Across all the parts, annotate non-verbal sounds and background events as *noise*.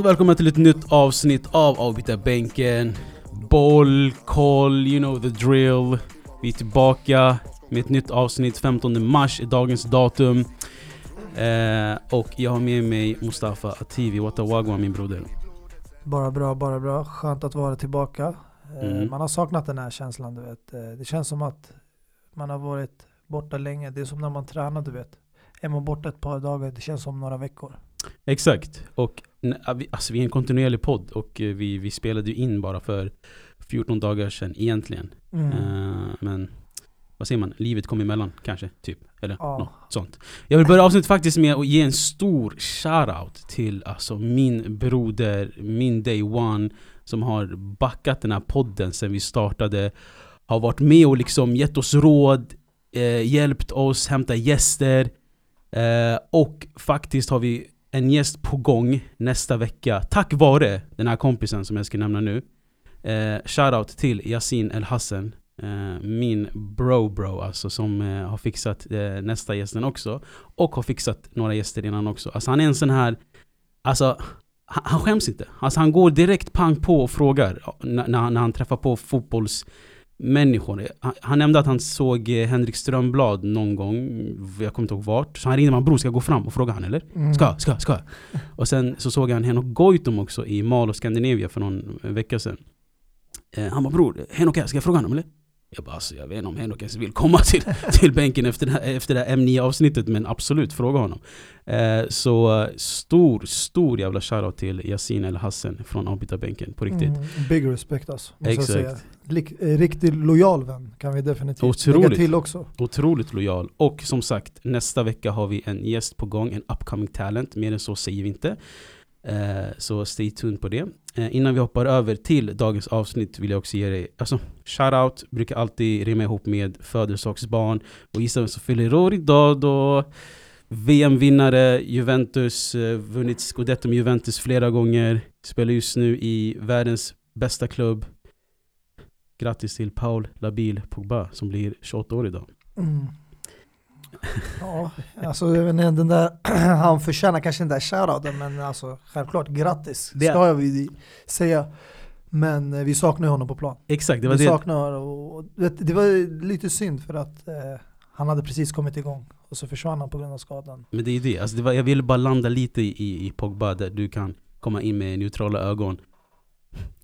Varmt välkomna till ett nytt avsnitt av Avbytarbänken Boll, koll, you know the drill Vi är tillbaka med ett nytt avsnitt 15 mars i dagens datum eh, Och jag har med mig Mustafa Ativi, Watawagwa min broder Bara bra, bara bra. Skönt att vara tillbaka. Eh, Mm. Man har saknat den här känslan du vet. Eh, Det känns som att man har varit borta länge. Det är som när man tränar du vet. Är man borta ett par dagar, det känns som några veckor. Exakt, och vi, alltså, vi är en kontinuerlig podd och eh, vi, vi spelade ju in bara för 14 dagar sedan egentligen Mm. Eh, Men vad säger man? Livet kom emellan kanske, typ. Eller Ja. något sånt. Jag vill börja avsnittet faktiskt med att ge en stor shoutout till alltså min broder, min day one, som har backat den här podden sen vi startade. Har varit med och liksom gett oss råd, eh, hjälpt oss hämta gäster. Eh, och faktiskt har vi en gäst på gång nästa vecka, tack vare den här kompisen som jag ska nämna nu. Eh, shoutout till Yasin El Hassan, eh, min bro-bro alltså som eh, har fixat eh, nästa gästen också. Och har fixat några gäster innan också. Alltså han är en sån här, alltså han, han skäms inte. Alltså han går direkt pang på och frågar när, när, han- när han träffar på fotbolls fotbollsmänniskor. Han, han nämnde att han såg eh, Henrik Strömblad någon gång, jag kommer inte ihåg vart. Så han ringde mig, bror ska jag gå fram och fråga han eller? Mm. Ska, ska, ska. Och sen så såg han Henok Goitom också i Mal och Scandinavia för någon vecka sedan. Eh, han bara bror, Henok här, ska jag fråga honom eller? Jag bara alltså, jag vet inte om Henok ens vill komma till, *laughs* till bänken efter det, här, efter det här M9 avsnittet men absolut, fråga honom. Eh, så stor, stor jävla shoutout till Yasin El Hassan från avbytarbänken, på riktigt. Mm. Big respect alltså. Exakt. Lik, eh, riktigt lojal vän kan vi definitivt Otroligt. lägga till också. Otroligt lojal. Och som sagt, nästa vecka har vi en gäst på gång, en upcoming talent. Mer än så säger vi inte. Eh, så stay tuned på det. Eh, innan vi hoppar över till dagens avsnitt vill jag också ge dig, alltså shoutout brukar alltid rimma ihop med födelsedagsbarn. Och gissa vem som fyller år idag då? VM-vinnare, Juventus, eh, vunnit scudetto med Juventus flera gånger. Spelar just nu i världens bästa klubb. Grattis till Paul Labil Pogba som blir 28 år idag. Mm. Ja, alltså inte, den där, *clears throat* han förtjänar kanske den där shoutouten men alltså självklart grattis Det ska jag vi säga. Men eh, vi saknar honom på plan. Exakt, det var vi det. saknar och, det var lite synd för att eh, han hade precis kommit igång och så försvann han på grund av skadan. Men det är det, alltså det var, jag ville bara landa lite i, i Pogba där du kan komma in med neutrala ögon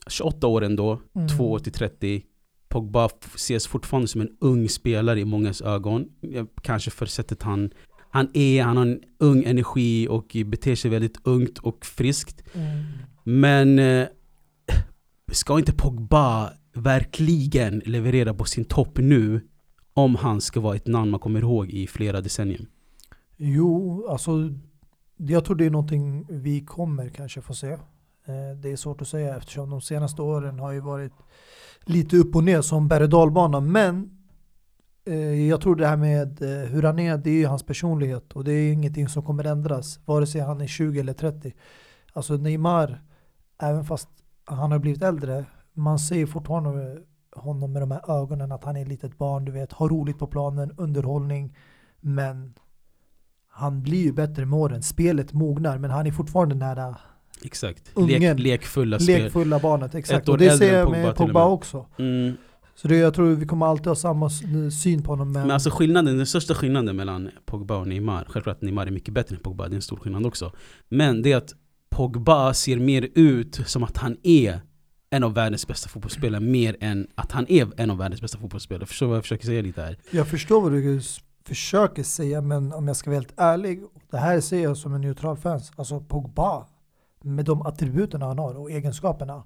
28 år ändå, Mm. 2 till 30 Pogba ses fortfarande som en ung spelare i mångas ögon Kanske för sättet han Han är, han har en ung energi och beter sig väldigt ungt och friskt Men eh, ska inte Pogba verkligen leverera på sin topp nu om han ska vara ett namn man kommer ihåg i flera decennier? Jo, alltså jag tror det är någonting vi kommer kanske få se. Eh, det är svårt att säga eftersom de senaste åren har ju varit lite upp och ner som berg och dalbana. Men eh, jag tror det här med eh, hur han är, det är ju hans personlighet och det är ingenting som kommer ändras. Vare sig han är 20 eller 30. Alltså Neymar, även fast han har blivit äldre, man ser fortfarande honom med de här ögonen att han är ett litet barn, du vet, har roligt på planen, underhållning. Men han blir ju bättre med åren. Spelet mognar, men han är fortfarande nära Exakt. Ungen. Lek, lekfulla spel. lekfulla barnet. Exakt. Ett år Och det ser jag med Pogba med. också. Mm. Så det, jag tror vi kommer alltid ha samma syn på honom. Men, Men alltså skillnaden, den största skillnaden mellan Pogba och Neymar, självklart Neymar är mycket bättre än Pogba, det är en stor skillnad också. Men det är att Pogba ser mer ut som att han är en av världens bästa fotbollsspelare, mer än att han är en av världens bästa fotbollsspelare. Förstår du vad jag försöker säga lite här? jag förstår vad du försöker säga, men om jag ska vara helt ärlig, det här ser jag som en neutral fans. Alltså Pogba, med de attributen han har och egenskaperna,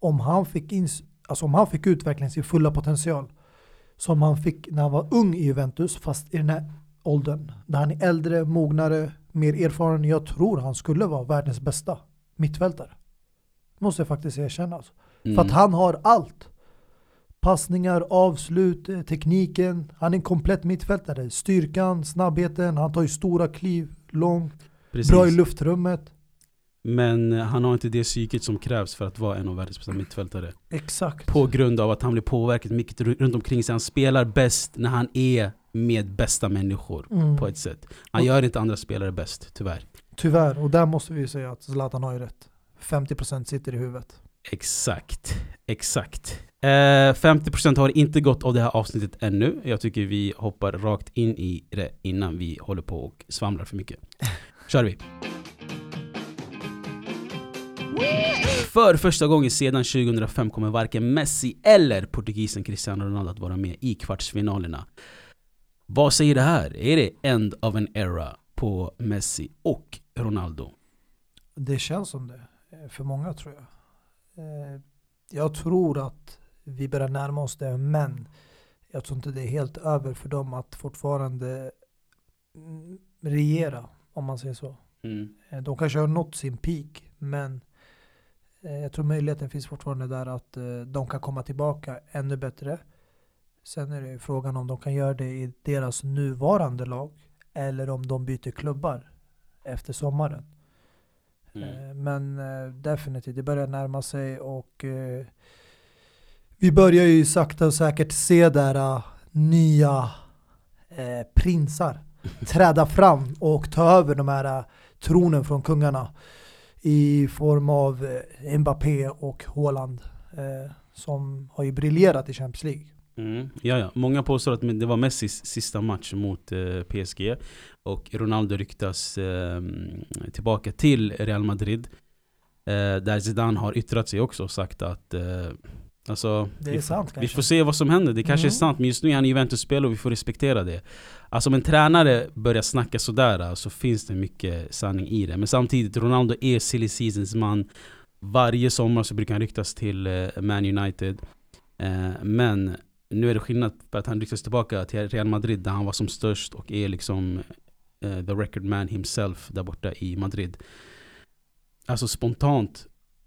om han fick, in, alltså om han fick ut verkligen sin fulla potential, som han fick när han var ung i Juventus, fast i den här åldern, där han är äldre, mognare, mer erfaren, jag tror han skulle vara världens bästa mittfältare. Måste jag faktiskt erkänna. Alltså. Mm. För att han har allt. Passningar, avslut, eh, tekniken. Han är en komplett mittfältare. Styrkan, snabbheten, han tar ju stora kliv, långt, Precis. bra i luftrummet. Men eh, han har inte det psyket som krävs för att vara en av världens bästa mittfältare. Exakt. På grund av att han blir påverkad mycket ru- runt omkring sig. Han spelar bäst när han är med bästa människor Mm. på ett sätt. Han Och- gör inte andra spelare bäst, tyvärr. Tyvärr, och där måste vi ju säga att Zlatan har ju rätt. 50% sitter i huvudet. Exakt, exakt. Eh, 50% har inte gått av det här avsnittet ännu. Jag tycker vi hoppar rakt in i det innan vi håller på och svamlar för mycket. *laughs* Kör vi! För första gången sedan 2005 kommer varken Messi eller portugisen Cristiano Ronaldo att vara med i kvartsfinalerna. Vad säger det här? Är det end of an era på Messi och Ronaldo? Det känns som det, eh, för många tror jag. Eh, jag tror att vi börjar närma oss det, men jag tror inte det är helt över för dem att fortfarande mm, regera, om man säger så. Mm. Eh, de kanske har nått sin peak, men jag tror möjligheten finns fortfarande där att de kan komma tillbaka ännu bättre. Sen är det frågan om de kan göra det i deras nuvarande lag eller om de byter klubbar efter sommaren. Mm. Eh, men eh, definitivt, det börjar närma sig och eh, vi börjar ju sakta och säkert se där nya prinsar *laughs* träda fram och ta över de här tronen från kungarna i form av Mbappé och Haaland som har ju briljerat i Champions League. Mm, ja, ja. Många påstår att det var Messis sista match mot eh, PSG och Ronaldo ryktas eh, tillbaka till Real Madrid. Eh, där Zidane har yttrat sig också och sagt att eh, Alltså, det är vi, sant, vi får se vad som händer, det kanske mm. är sant men just nu är han Juventus-spelare och vi får respektera det Alltså om en tränare börjar snacka sådär så finns det mycket sanning i det Men samtidigt, Ronaldo är silly seasons man Varje sommar så brukar han ryktas till eh, Man United eh, Men nu är det skillnad för att han ryktas tillbaka till Real Madrid där han var som störst och är liksom uh, the record man himself där borta i Madrid. Alltså spontant,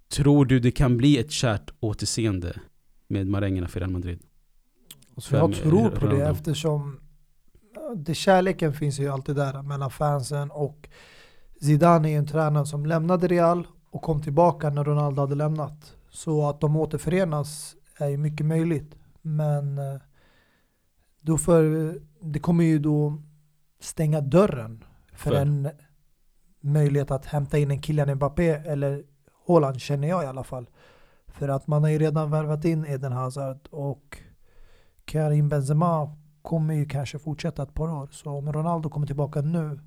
tror du det kan bli ett kärt återseende med marängerna för Real Madrid? Så jag tror på det eftersom det kärleken finns ju alltid där mellan fansen och Zidane är en tränare som lämnade Real och kom tillbaka när Ronaldo hade lämnat. Så att de återförenas är ju mycket möjligt. Men eh, då för, det kommer ju då stänga dörren för, för. en möjlighet att hämta in en Kylian Mbappé eller Haaland känner jag i alla fall. För att man har ju redan värvat in Eden Hazard och Karim Benzema kommer ju kanske fortsätta ett par år. Så om Ronaldo kommer tillbaka nu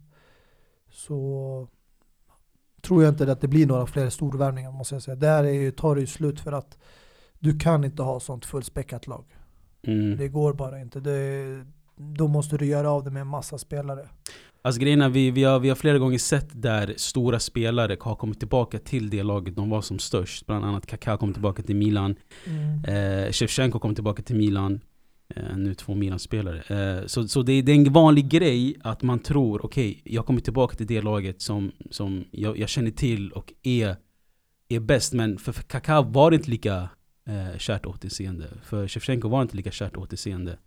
så tror jag inte att det blir några fler storvärvningar måste jag säga. Där är ju, tar det ju slut för att du kan inte ha sånt fullspäckat lag. Mm. Det går bara inte. Det, då måste du göra av det med en massa spelare. Alltså grejen vi, vi, har, vi har flera gånger sett där stora spelare har kommit tillbaka till det laget de var som störst. Bland annat Kaká kom tillbaka till Milan. Mm. Eh, Shevchenko kom tillbaka till Milan. Eh, nu två Milan-spelare. Eh, så så det, det, är en vanlig grej att man tror, okej, okay, jag kommer tillbaka till det laget som, som jag, jag känner till och är, är bäst. Men för Kaká var det inte lika eh, kärt återseende. För Shevchenko var inte lika kärt återseende.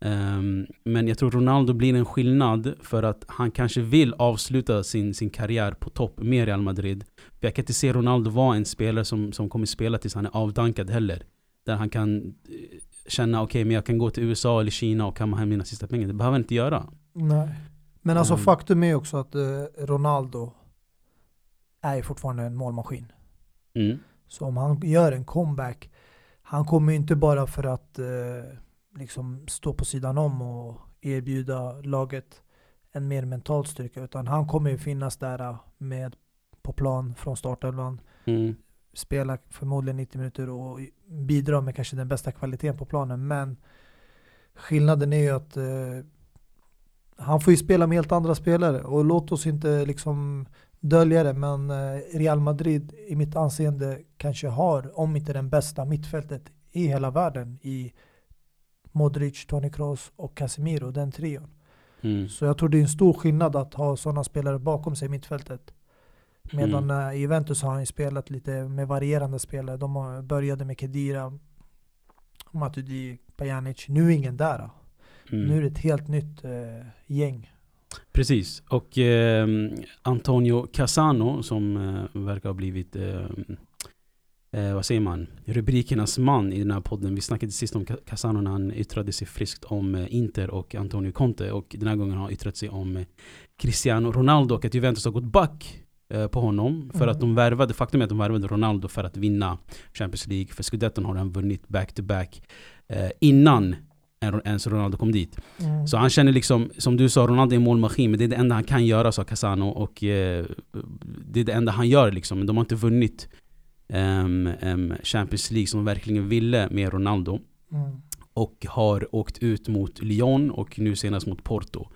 Um, men jag tror Ronaldo blir en skillnad för att han kanske vill avsluta sin, sin karriär på topp med Real Madrid. För jag kan inte se Ronaldo vara en spelare som, som kommer spela tills han är avdankad heller. Där han kan eh, känna, okej okay, men jag kan gå till USA eller Kina och kamma hem mina sista pengar. Det behöver han inte göra. Nej. Men alltså um, faktum är också att uh, Ronaldo är fortfarande en målmaskin. Mm. Så om han gör en comeback han kommer inte bara för att eh, liksom stå på sidan om och erbjuda laget en mer mental styrka. Utan han kommer ju finnas där eh, med på plan från startelvan. Mm. Spela förmodligen 90 minuter och bidra med kanske den bästa kvaliteten på planen. Men skillnaden är ju att eh, han får ju spela med helt andra spelare. Och låt oss inte liksom dölja det, men eh, Real Madrid i mitt anseende kanske har, om inte den bästa mittfältet i hela världen i Modric, Toni Kroos och Casemiro, den trion. Mm. Så jag tror det är en stor skillnad att ha sådana spelare bakom sig i mittfältet. Medan mm. i Juventus har han spelat lite med varierande spelare. De började med Kedira, Matuidi, Pjanic. Nu är ingen där. Mm. Nu är det ett helt nytt eh, gäng. Precis, och eh, Antonio Casano som eh, verkar ha blivit eh, eh, vad säger man, rubrikernas man i den här podden. Vi snackade sist om Casano när han yttrade sig friskt om eh, Inter och Antonio Conte och den här gången har han yttrat sig om eh, Cristiano Ronaldo och att Juventus har gått back eh, på honom. För Mm. att de värvade, faktum är att de värvade Ronaldo för att vinna Champions League. För Scudetton har han vunnit back-to-back eh, innan en- ens Ronaldo kom dit. Mm. Så han känner liksom, som du sa, Ronaldo är en målmaskin, men det är det enda han kan göra, sa Casano. Och eh, det är det enda han gör liksom. Men de har inte vunnit ehm, ehm, Champions League som de verkligen ville med Ronaldo. Mm. Och har åkt ut mot Lyon och nu senast mot Porto.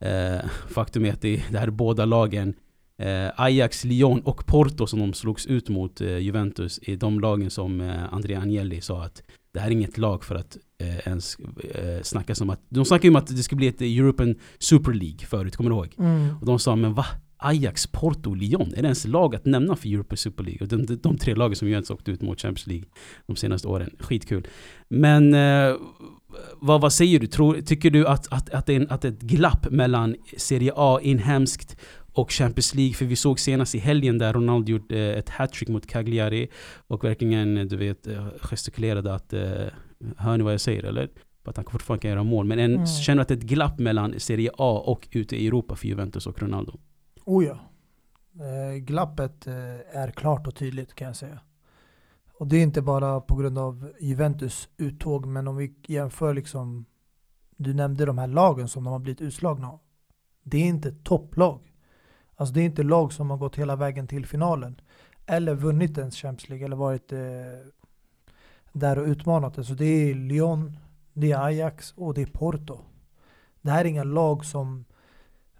Eh, faktum är att det, det här är båda lagen, eh, Ajax, Lyon och Porto som de slogs ut mot eh, Juventus, är de lagen som eh, Andrea Agnelli sa att det här är inget lag för att eh, ens eh, snacka som att... De snackade ju om att det skulle bli ett European Super League förut, kommer du ihåg? Mm. Och de sa men va? Ajax, Porto, Lyon? Är det ens lag att nämna för European Super League? Och de, de, de tre lagen som ju ens åkt ut mot Champions League de senaste åren. Skitkul. Men eh, vad, vad säger du? Tror, tycker du att, att, att, det är en, att ett glapp mellan Serie A inhemskt och Champions League? För vi såg senast i helgen där Ronaldo gjorde eh, ett hattrick mot Cagliari och verkligen, du vet, eh, gestikulerade att eh, Hör ni vad jag säger eller? För att han fortfarande kan göra mål. Men en, Mm. känner att det är ett glapp mellan Serie A och ute i Europa för Juventus och Ronaldo? Oh ja. Eh, glappet eh, är klart och tydligt kan jag säga. Och det är inte bara på grund av Juventus uttåg, men om vi jämför liksom, du nämnde de här lagen som de har blivit utslagna av. Det är inte topplag. Alltså det är inte lag som har gått hela vägen till finalen. Eller vunnit en Champions League eller varit eh, där och utmanat det. Så det är Lyon, det är Ajax och det är Porto. Det här är inga lag som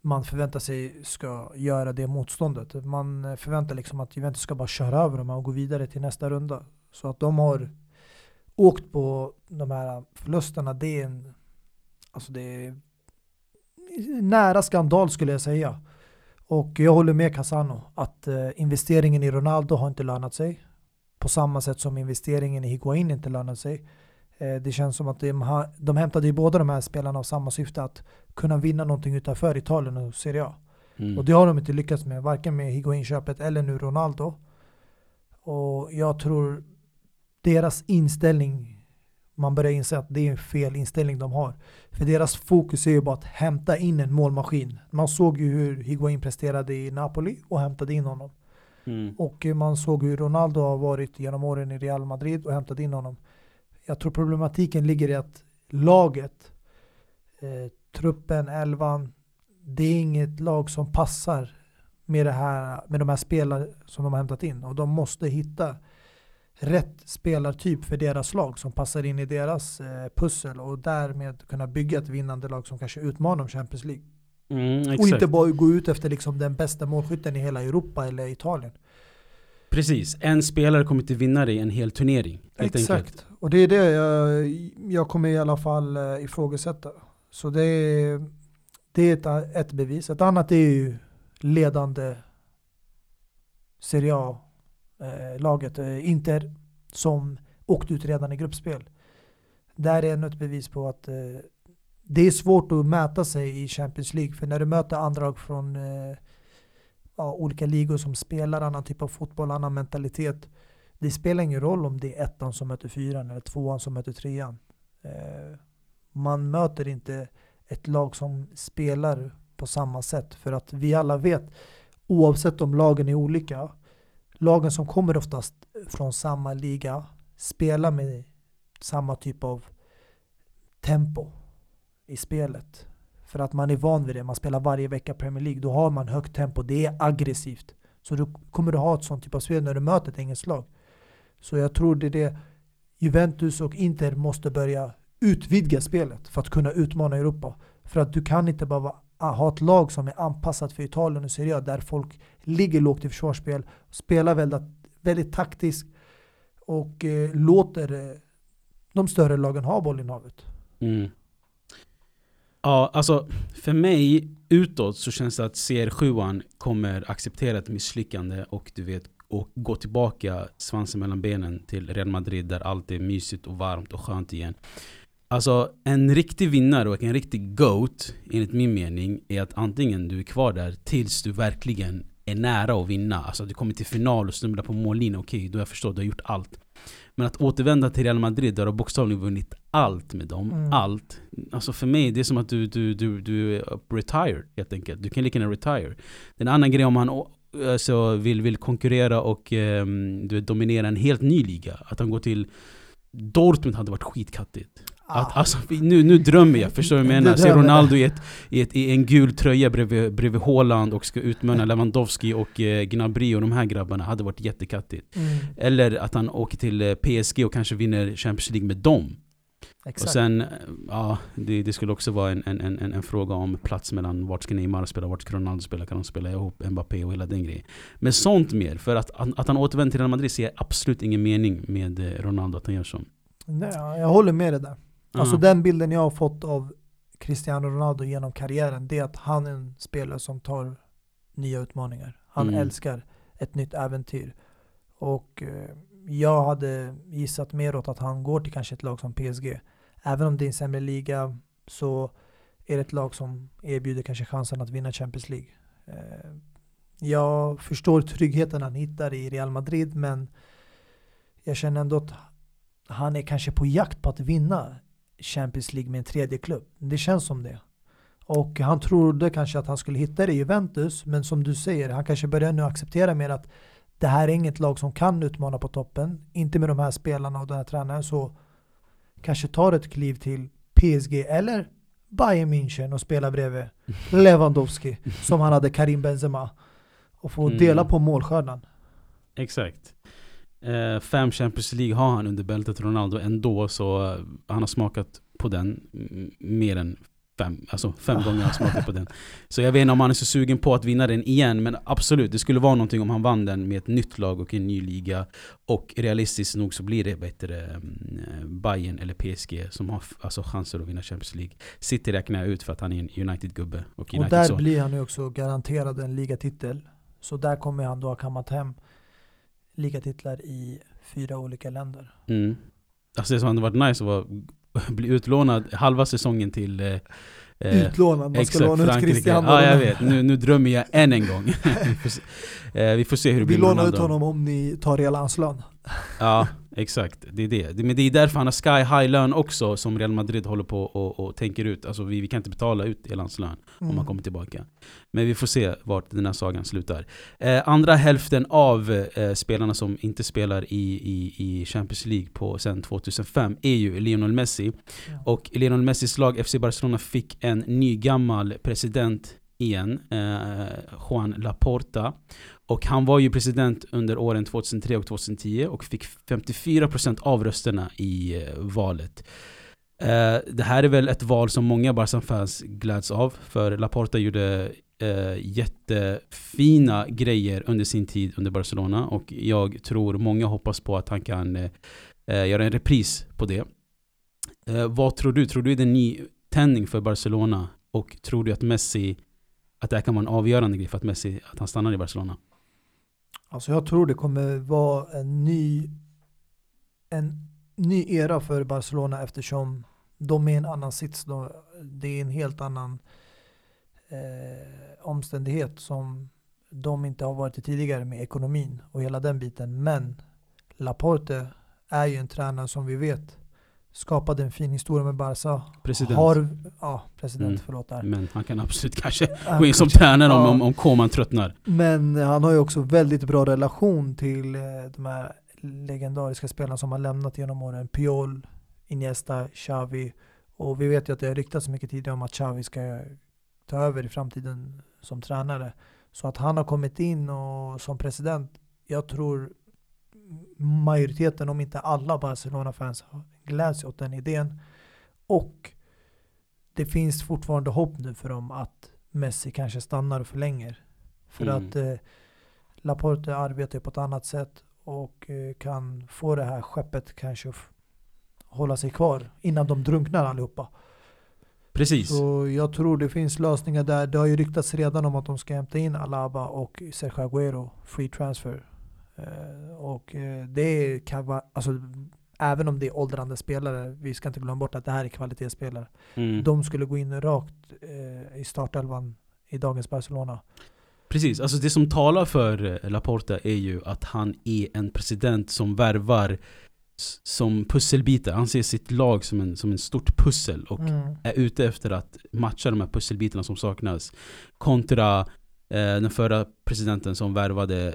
man förväntar sig ska göra det motståndet. Man förväntar liksom att Juventus ska bara köra över dem och gå vidare till nästa runda. Så att de har åkt på de här förlusterna, det är en alltså det är nära skandal skulle jag säga. Och jag håller med Casano att eh, investeringen i Ronaldo har inte lönat sig. På samma sätt som investeringen i Higuain inte lönat sig. Eh, det känns som att de, har, de hämtade ju båda de här spelarna av samma syfte att kunna vinna någonting utanför Italien och Serie A. Mm. Och det har de inte lyckats med, varken med Higuain-köpet eller nu Ronaldo. Och jag tror deras inställning, man börjar inse att det är en fel inställning de har. För deras fokus är ju bara att hämta in en målmaskin. Man såg ju hur Higuain presterade i Napoli och hämtade in honom. Mm. Och man såg hur Ronaldo har varit genom åren i Real Madrid och hämtat in honom. Jag tror problematiken ligger i att laget, eh, truppen, elvan, det är inget lag som passar med, det här, med de här spelarna som de har hämtat in. Och de måste hitta rätt spelartyp för deras lag som passar in i deras eh, pussel och därmed kunna bygga ett vinnande lag som kanske utmanar om Champions League. Mm, Och inte bara gå ut efter liksom den bästa målskytten i hela Europa eller Italien. Precis, en spelare kommer inte vinna dig en hel turnering. Exakt. Enkelt. Och det är det jag, jag kommer i alla fall eh, ifrågasätta. Så det är, det är ett, ett bevis. Ett annat är ju ledande Serie A-laget, Eh, eh, Inter, som åkte ut redan i gruppspel. Där är ännu ett bevis på att eh, det är svårt att mäta sig i Champions League. För när du möter andra lag från eh, ja, olika ligor som spelar annan typ av fotboll, annan mentalitet. Det spelar ingen roll om det är ettan som möter fyran eller tvåan som möter trean. Eh, man möter inte ett lag som spelar på samma sätt. För att vi alla vet, oavsett om lagen är olika, lagen som kommer oftast från samma liga spelar med samma typ av tempo i spelet. För att man är van vid det, man spelar varje vecka Premier League, då har man högt tempo, det är aggressivt. Så då kommer du ha ett sånt typ av spel när du möter ett engelskt lag. Så jag tror det är det Juventus och Inter måste börja utvidga spelet för att kunna utmana Europa. För att du kan inte bara vara- ha ett lag som är anpassat för Italien och Serie A där folk ligger lågt i försvarsspel, spelar väldigt, väldigt taktiskt och eh, låter eh, de större lagen ha bollinnehavet. Mm. Ja, alltså för mig utåt så känns det att CR7 kommer acceptera ett misslyckande och du vet och gå tillbaka svansen mellan benen till Real Madrid där allt är mysigt och varmt och skönt igen. Alltså en riktig vinnare och en riktig GOAT enligt min mening är att antingen du är kvar där tills du verkligen är nära att vinna. Alltså du kommer till final och snubblar på mållinjen, okej då har jag förstått, du har gjort allt. Men att återvända till Real Madrid där du har bokstavligen vunnit allt med dem, Mm. allt. Alltså för mig, det är som att du, du, du, du är retired helt enkelt. Du kan lika gärna retire. Det är en annan grej om man å- alltså, vill, vill konkurrera och um, du dominera en helt ny liga. Att han går till Dortmund hade varit skitkattigt. Att, alltså, nu, nu drömmer jag, förstår du vad jag menar? Se drömmer. Ronaldo i, ett, i, ett, i en gul tröja bredvid, bredvid Haaland och ska utmana Lewandowski och eh, Gnabry och de här grabbarna. hade varit jättekattigt. Mm, Eller att han åker till eh, PSG och kanske vinner Champions League med dem. exakt. Och sen, eh, ja, det, det skulle också vara en, en, en, en- en fråga om plats mellan vart ska Neymar spela, vart ska Ronaldo spela, kan de spela ihop Mbappé och hela den grejen. Men sånt mer, för att, att, att han återvänder till Real Madrid ser jag absolut ingen mening med eh, Ronaldo att han gör så. Nej, jag håller med dig där. Alltså Ja. den bilden jag har fått av Cristiano Ronaldo genom karriären, det är att han är en spelare som tar nya utmaningar. Han Mm. älskar ett nytt äventyr. Och eh, jag hade gissat mer åt att han går till kanske ett lag som PSG. Även om det är en sämre liga så är det ett lag som erbjuder kanske chansen att vinna Champions League. Eh, jag förstår tryggheten han hittar i Real Madrid men jag känner ändå att han är kanske på jakt på att vinna Champions League med en tredje klubb. Det känns som det. Och han trodde kanske att han skulle hitta det i Juventus, men som du säger, han kanske börjar nu acceptera mer att det här är inget lag som kan utmana på toppen. Inte med de här spelarna och den här tränaren, så kanske tar ett kliv till PSG eller Bayern München och spelar bredvid *laughs* Lewandowski, som han hade Karim Benzema. Och få Mm. dela på målskörden. Exakt. Eh, fem Champions League har han under bältet Ronaldo ändå så eh, han har smakat på den mm, mer än fem, alltså fem gånger har han smakat på den. Så jag vet inte om han är så sugen på att vinna den igen men absolut, det skulle vara någonting om han vann den med ett nytt lag och en ny liga. Och realistiskt nog så blir det bättre eh, Bayern eller PSG som har alltså, chanser att vinna Champions League. City räknar jag ut för att han är en United-gubbe. Och Och United där så. blir han ju också garanterad en ligatitel. Så där kommer han då ha kammat hem ligatitlar i fyra olika länder. Mm. Alltså det som hade varit nice var att bli utlånad halva säsongen till eh, eh, Utlånad, man ska låna ut. Cristiano. Ja, jag vet. Nu, nu drömmer jag än en gång. *laughs* vi, får se, eh, vi får se hur det Vi blir med lånar ut honom om ni tar hela hans lön. Ja, exakt. Det är det. Men det är därför han har sky high lön också som Real Madrid håller på och, och tänker ut. Alltså vi, vi kan inte betala ut hela hans lön om Mm. han kommer tillbaka. Men vi får se vart den här sagan slutar. Eh, andra hälften av eh, spelarna som inte spelar i, i, i Champions League på sen 2005 är ju Lionel Messi. Ja. Och Lionel Messis lag FC Barcelona fick en ny gammal president igen, eh, Juan Laporta. Och han var ju president under åren 2003 och 2010 och fick 54% av rösterna i eh, valet. Eh, det här är väl ett val som många Barca-fans gläds av, för Laporta gjorde eh, jättefina grejer under sin tid under Barcelona och jag tror många hoppas på att han kan eh, eh, göra en repris på det. Eh, vad tror du? Tror du det är en ny tändning för Barcelona? Och tror du att Messi, att det här kan vara en avgörande grej för att Messi, att han stannar i Barcelona? Alltså jag tror det kommer vara en ny, en ny era för Barcelona eftersom de är i en annan sits. då. Det är en helt annan eh, omständighet som de inte har varit i tidigare med ekonomin och hela den biten. Men Laporte är ju en tränare som vi vet skapade en fin historia med Barca. President. Har, ja, president, Mm. förlåt där. Men han kan absolut *laughs* kanske gå in som om, Ja. om, om Koman tröttnar. Men han har ju också väldigt bra relation till eh, de här legendariska spelarna som har lämnat genom åren. Piol, Iniesta, Xavi. Och vi vet ju att det har ryktats mycket tidigare om att Xavi ska ta över i framtiden som tränare. Så att han har kommit in och som president, jag tror majoriteten, om inte alla Barcelona-fans gläds åt den idén. Och det finns fortfarande hopp nu för dem att Messi kanske stannar och förlänger. För Mm. att eh, Laporte arbetar på ett annat sätt och eh, kan få det här skeppet kanske hålla sig kvar innan de drunknar allihopa. Precis. Så jag tror det finns lösningar där. Det har ju ryktats redan om att de ska hämta in Alaba och Sergio Aguero, free transfer. Eh, och eh, det kan vara, alltså även om det är åldrande spelare, vi ska inte glömma bort att det här är kvalitetsspelare. Mm. De skulle gå in rakt eh, i startelvan i dagens Barcelona. Precis, alltså det som talar för eh, Laporta är ju att han är en president som värvar som pusselbitar. Han ser sitt lag som en, som en stort pussel och Mm. är ute efter att matcha de här pusselbitarna som saknas. Kontra eh, den förra presidenten som värvade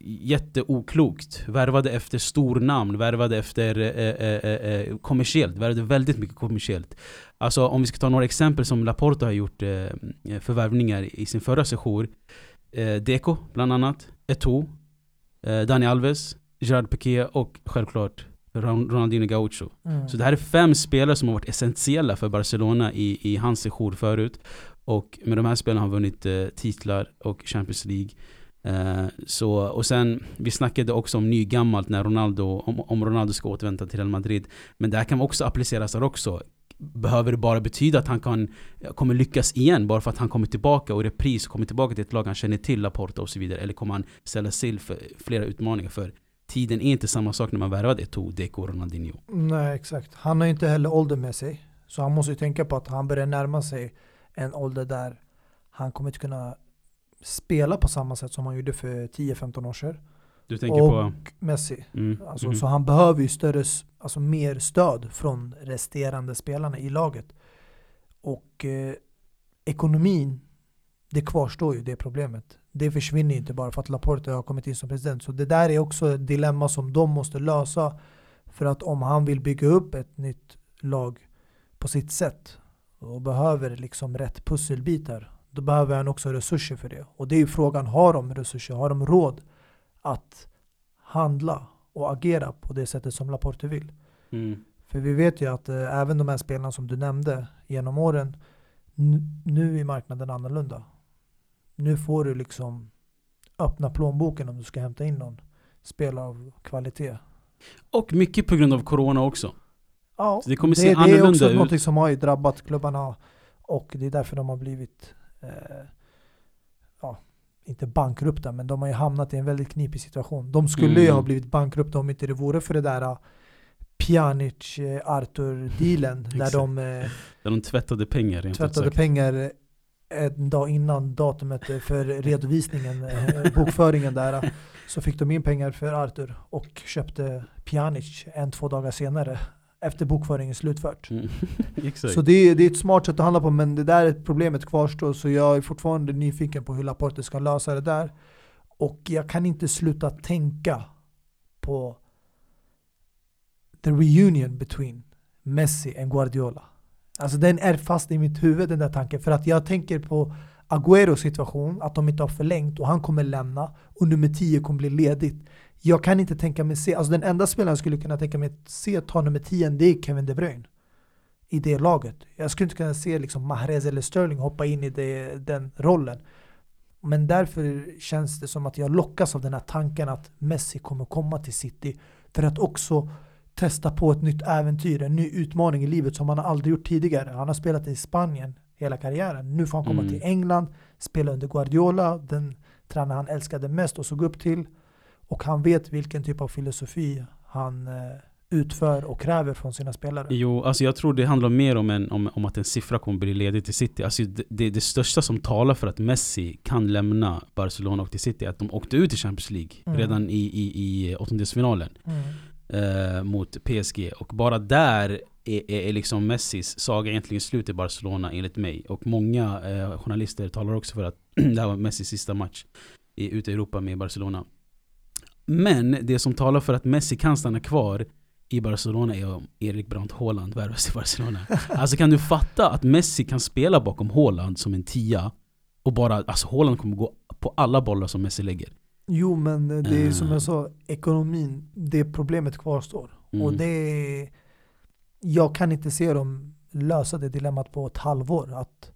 jätteoklokt. Värvade efter stornamn, värvade efter eh, eh, eh, eh, kommersiellt, värvade väldigt mycket kommersiellt. Alltså om vi ska ta några exempel som Laporta har gjort eh, för värvningar i sin förra session. Eh, Deco bland annat, Eto'o, eh, Dani Alves, Gerard Piqué och självklart Ronaldinho Gaucho. Mm. Så det här är fem spelare som har varit essentiella för Barcelona i, i hans session förut. Och med de här spelarna har han vunnit eh, titlar och Champions League. Eh, så, och sen, vi snackade också om nygammalt när Ronaldo, om, om Ronaldo ska återvända till Real Madrid. Men det här kan också appliceras där också. Behöver det bara betyda att han kan, kommer lyckas igen bara för att han kommer tillbaka och repris och kommer tillbaka till ett lag han känner till, Laporta och så vidare? Eller kommer han ställa sig för flera utmaningar? För tiden är inte samma sak när man värvade Eto'o, Deco och Ronaldinho. Nej, exakt. Han har inte heller ålder med sig. Så han måste ju tänka på att han börjar närma sig en ålder där han kommer inte kunna spela på samma sätt som han gjorde för 10-15 år sedan. Du tänker och på? Messi. Mm, alltså, mm. Så han behöver ju större, alltså mer stöd från resterande spelarna i laget. Och eh, ekonomin, det kvarstår ju det problemet. Det försvinner inte bara för att Laporte har kommit in som president. Så det där är också ett dilemma som de måste lösa. För att om han vill bygga upp ett nytt lag på sitt sätt och behöver liksom rätt pusselbitar, då behöver han också resurser för det. Och det är ju frågan, har de resurser? Har de råd att handla och agera på det sättet som Laporte vill? Mm. För vi vet ju att eh, även de här spelarna som du nämnde genom åren, nu är marknaden annorlunda. Nu får du liksom öppna plånboken om du ska hämta in någon spelare av kvalitet. Och mycket på grund av corona också. Ja, så det kommer det, se det är också ut. något som har drabbat klubbarna och det är därför de har blivit eh, ja, inte bankrupta, men de har ju hamnat i en väldigt knipig situation. De skulle mm. ju ha blivit bankrupta om inte det vore för det där uh, Pjanic-Arthur-dealen. *laughs* där de, eh, där de tvättade pengar. Tvättade pengar en dag innan datumet för redovisningen, eh, *laughs* bokföringen där. Så fick de in pengar för Arthur och köpte Pjanic en, två dagar senare efter bokföringen slutfört. Mm. *laughs* så det är, det är ett smart sätt att handla på men det där problemet kvarstår så jag är fortfarande nyfiken på hur Laporte ska lösa det där. Och jag kan inte sluta tänka på the reunion between Messi and Guardiola. Alltså den är fast i mitt huvud den där tanken. För att jag tänker på Agüeros situation, att de inte har förlängt och han kommer lämna och nummer 10 kommer bli ledigt. Jag kan inte tänka mig se, alltså den enda spelaren jag skulle kunna tänka mig se ta nummer 10 det är Kevin De Bruyne. I det laget. Jag skulle inte kunna se liksom Mahrez eller Sterling hoppa in i det, den rollen. Men därför känns det som att jag lockas av den här tanken att Messi kommer komma till City för att också testa på ett nytt äventyr, en ny utmaning i livet som han aldrig gjort tidigare. Han har spelat i Spanien hela karriären. Nu får han komma mm. till England, spela under Guardiola, den tränare han älskade mest och såg upp till. Och han vet vilken typ av filosofi han eh, utför och kräver från sina spelare. Jo, alltså jag tror det handlar mer om, en, om, om att en siffra kommer bli ledig till City. Alltså det, det, det, största som talar för att Messi kan lämna Barcelona och till City är att de åkte ut i Champions League mm. redan i, i, i åttondelsfinalen. Mm eh, mot PSG. Och bara där är, är, är liksom Messis saga egentligen slut i Barcelona enligt mig. Och många eh, journalister talar också för att *clears throat* det här var Messis sista match i, ute i Europa med Barcelona. Men det som talar för att Messi kan stanna kvar i Barcelona är om Erik Brandt Haaland värvas i Barcelona. *laughs* alltså kan du fatta att Messi kan spela bakom Haaland som en tia och bara, alltså Haaland kommer gå på alla bollar som Messi lägger. Jo men det är som jag eh. sa, ekonomin, det problemet kvarstår. Mm. Och det är, jag kan inte se dem lösa det dilemmat på ett halvår. Att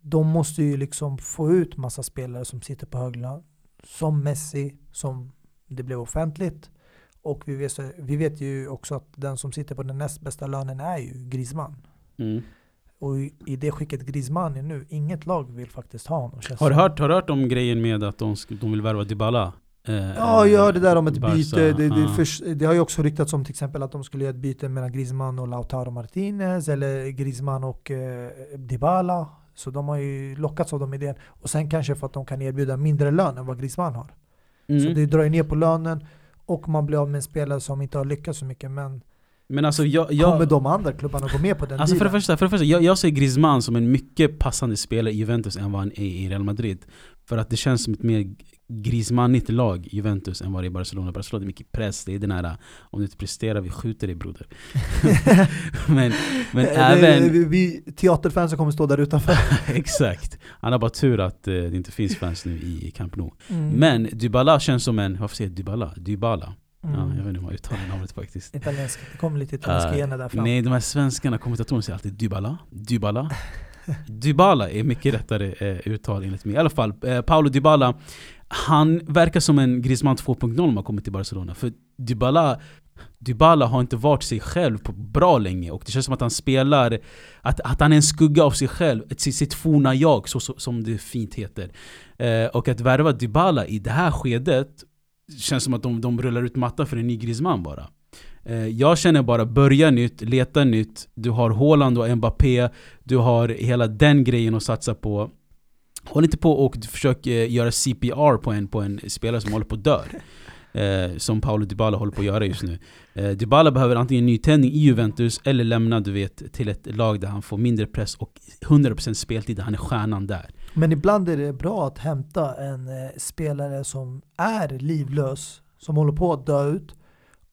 de måste ju liksom få ut massa spelare som sitter på hög lön. Som Messi, som det blev offentligt. Och vi vet, vi vet ju också att den som sitter på den näst bästa lönen är ju Griezmann. Mm. Och i det skicket Griezmann är nu, inget lag vill faktiskt ha honom. Har du hört, har hört om grejen med att de, de vill värva Dybala? Eh, ja, jag hörde där om ett Barca, byte. Det, det, för, det, har ju också ryktats om till exempel att de skulle göra ett byte mellan Griezmann och Lautaro Martinez eller Griezmann och eh, Dybala. Så de har ju lockats av de idén. Och sen kanske för att de kan erbjuda mindre lön än vad Griezmann har. Mm. Så det drar ju ner på lönen och man blir av med en spelare som inte har lyckats så mycket. Men Men alltså jag... jag Kommer de andra klubbarna gå med på den Alltså för det dealen? första, för det första jag, jag ser Griezmann som en mycket passande spelare i Juventus än vad han är i Real Madrid. För att det känns som ett mer Griezmannigt lag, Juventus, än vad det är Barcelona. Barcelona är mycket press, det är den här om du inte presterar, vi skjuter dig broder. *laughs* men men Eh, även... vi, vi, teaterfansen kommer stå där utanför. *laughs* exakt. Han har bara tur att eh, det inte finns fans nu i Camp Nou. Mm. Men Dybala känns som en, varför säger jag Dybala? Dybala? Ja, Mm. jag vet inte hur man uttalar namnet faktiskt. Italienska, det kommer lite italienska Uh, gener där fram. Nej, de här svenskarna, kommentatorerna säger alltid Dybala, Dybala. Dybala är mycket rättare eh, uttal enligt mig. I alla fall, eh, Paolo Dybala, han verkar som en Griezmann 2.0 om han kommer till Barcelona. För Dybala, Dybala har inte varit sig själv på bra länge och det känns som att han spelar, att, att han är en skugga av sig själv, sitt, sitt forna jag, så, så, som det fint heter. Eh, och att värva Dybala i det här skedet känns som att de, de rullar ut mattan för en ny Griezmann bara. Eh, jag känner bara börja nytt, leta nytt. Du har Haaland och Mbappé. Du har hela den grejen att satsa på. Håll inte på och försök eh, göra CPR på en, på en spelare som håller på att dö. Eh, som Paolo Dybala håller på att göra just nu. Eh, Dybala behöver antingen nytändning i Juventus eller lämna du vet, till ett lag där han får mindre press och 100% speltid där han är stjärnan där. Men ibland är det bra att hämta en eh, spelare som är livlös, som håller på att dö ut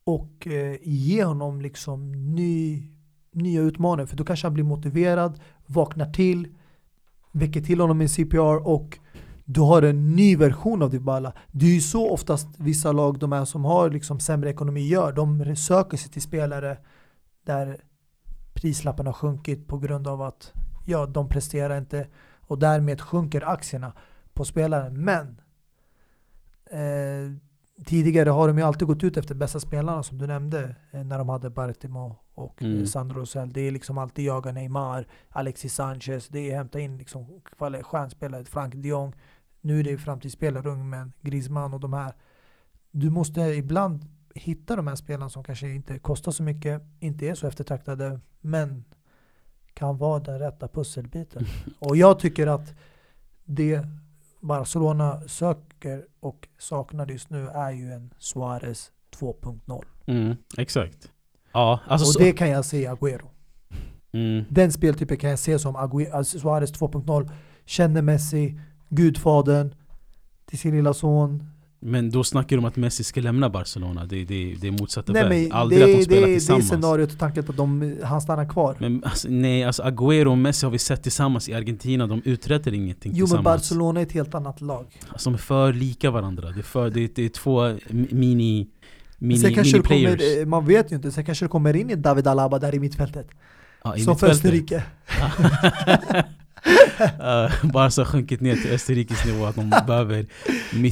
och eh, ge honom liksom ny, nya utmaningar. För då kanske han blir motiverad, vaknar till, väcker till honom i CPR och du har en ny version av Dybala. Det är ju så oftast vissa lag, de här som har liksom sämre ekonomi gör. De söker sig till spelare där prislappen har sjunkit på grund av att ja, de presterar inte och därmed sjunker aktierna på spelaren. Men eh, tidigare har de ju alltid gått ut efter bästa spelarna som du nämnde eh, när de hade Bartimo och Mm. mm. Sandro Rosell. Det är liksom alltid jaga Neymar, Alexis Sanchez, det är hämta in liksom stjärnspelare, Frank de Jong. Nu är det framtidsspelare, Ungmen, Griezmann och de här. Du måste ibland hitta de här spelarna som kanske inte kostar så mycket, inte är så eftertraktade, men kan vara den rätta pusselbiten. *laughs* Och jag tycker att det Barcelona söker och saknar just nu är ju en Suarez 2.0. Mm, exakt. Ja, alltså och så, det kan jag se Agüero. mm, Den speltypen kan jag se som Agüero, alltså Suarez 2.0. Känner Messi, gudfadern till sin lilla son. Men då snackar du om att Messi ska lämna Barcelona. Det, det, det är motsatta Nej, väg. men Aldrig det, att de det, spelar det är tillsammans. scenariot och tanken på att de, han stannar kvar. Men alltså, nej, alltså Agüero och Messi har vi sett tillsammans i Argentina. De uträttar ingenting Jo men tillsammans. Barcelona är ett helt annat lag. Alltså, de är för lika varandra. Det är, för, det, det är två mini, mini, Sen kanske mini players. kommer, eh, man vet ju inte, sen kanske det kommer in en David Alaba där i mittfältet. Ja, i som för mittfältet. Österrike. *laughs* *laughs* uh, *laughs* bara så sjunkit ner till Österrikes nivå att de *laughs* behöver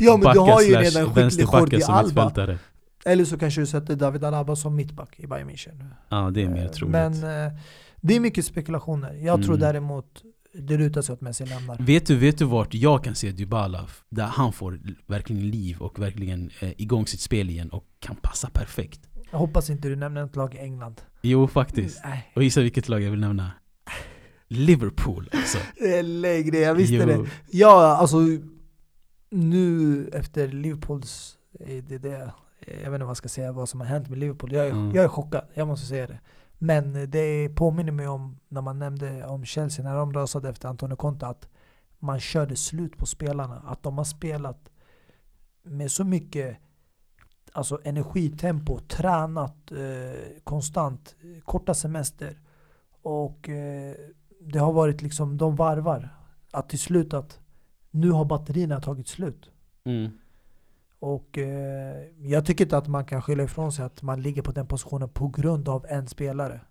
Ja, har ju redan slash Jordi som mittfältare. Eller så kanske du sätter David Alaba som mittback i Bayern München. Ja, det är mer Eh, troligt. Men eh, det är mycket spekulationer. Jag tror Mm. däremot det lutar sig åt Messi lämnar. Vet du, vet du vart jag kan se Dybala? Där han får verkligen liv och verkligen eh, igång sitt spel igen och kan passa perfekt. Jag hoppas inte du nämner ett lag i England. Jo, faktiskt. Nej. Och gissa vilket lag jag vill nämna? Liverpool alltså. Lägg *laughs* det, jag visste Jo. det. Ja, alltså nu efter Liverpools, eh, det, det, jag vet inte vad jag ska säga vad som har hänt med Liverpool. Jag är, Mm. jag är chockad, jag måste säga det. Men det påminner mig om när man nämnde om Chelsea när de rasade efter Antonio Conte att man körde slut på spelarna. Att de har spelat med så mycket alltså energitempo, tränat eh, konstant, eh, korta semester. Och eh, det har varit liksom, de varvar. Att till slut att nu har batterierna tagit slut. Mm. Och eh, jag tycker inte att man kan skylla ifrån sig att man ligger på den positionen på grund av en spelare.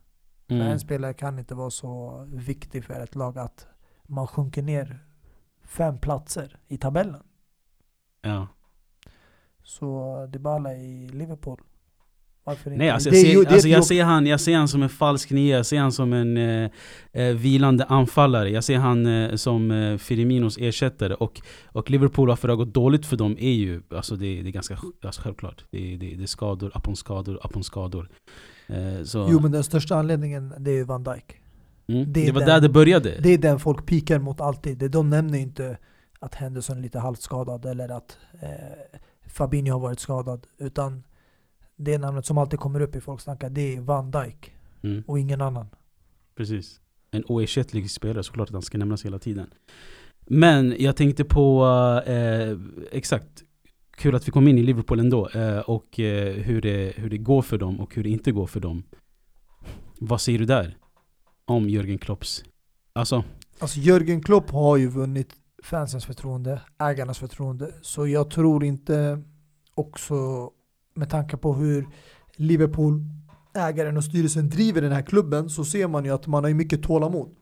För Mm. en spelare kan inte vara så viktig för ett lag att man sjunker ner fem platser i tabellen. Ja. Så Dybala i Liverpool. Varför inte? Nej, alltså jag, ser, ju- alltså jag, ser han, jag ser han som en falsk nia, jag ser han som en eh, eh, vilande anfallare. Jag ser han eh, som eh, Firminos ersättare. Och, och Liverpool, varför det har gått dåligt för dem är ju, alltså det, det är ganska alltså självklart. Det, det, det är skador, upon skador, upon skador. Eh, så, Jo men den största anledningen det är Van Dijk. mm, det det, var den- där det började. Det är den folk pikar mot alltid. De nämner ju inte att Henderson är lite halvskadad eller att eh, Fabinho har varit skadad. Utan det namnet som alltid kommer upp i folks tankar, det är Van Dijk. Mm. Och ingen annan. Precis. En oersättlig spelare såklart att han ska nämnas hela tiden. Men jag tänkte på, eh, exakt, kul att vi kom in i Liverpool ändå. Eh, och eh, hur, det, hur det går för dem och hur det inte går för dem. Vad säger du där? Om Jürgen Klopps... Alltså, Alltså Jörgen Klopp har ju vunnit fansens förtroende, ägarnas förtroende. Så jag tror inte också med tanke på hur Liverpool, ägaren och styrelsen driver den här klubben så ser man ju att man har mycket tålamod.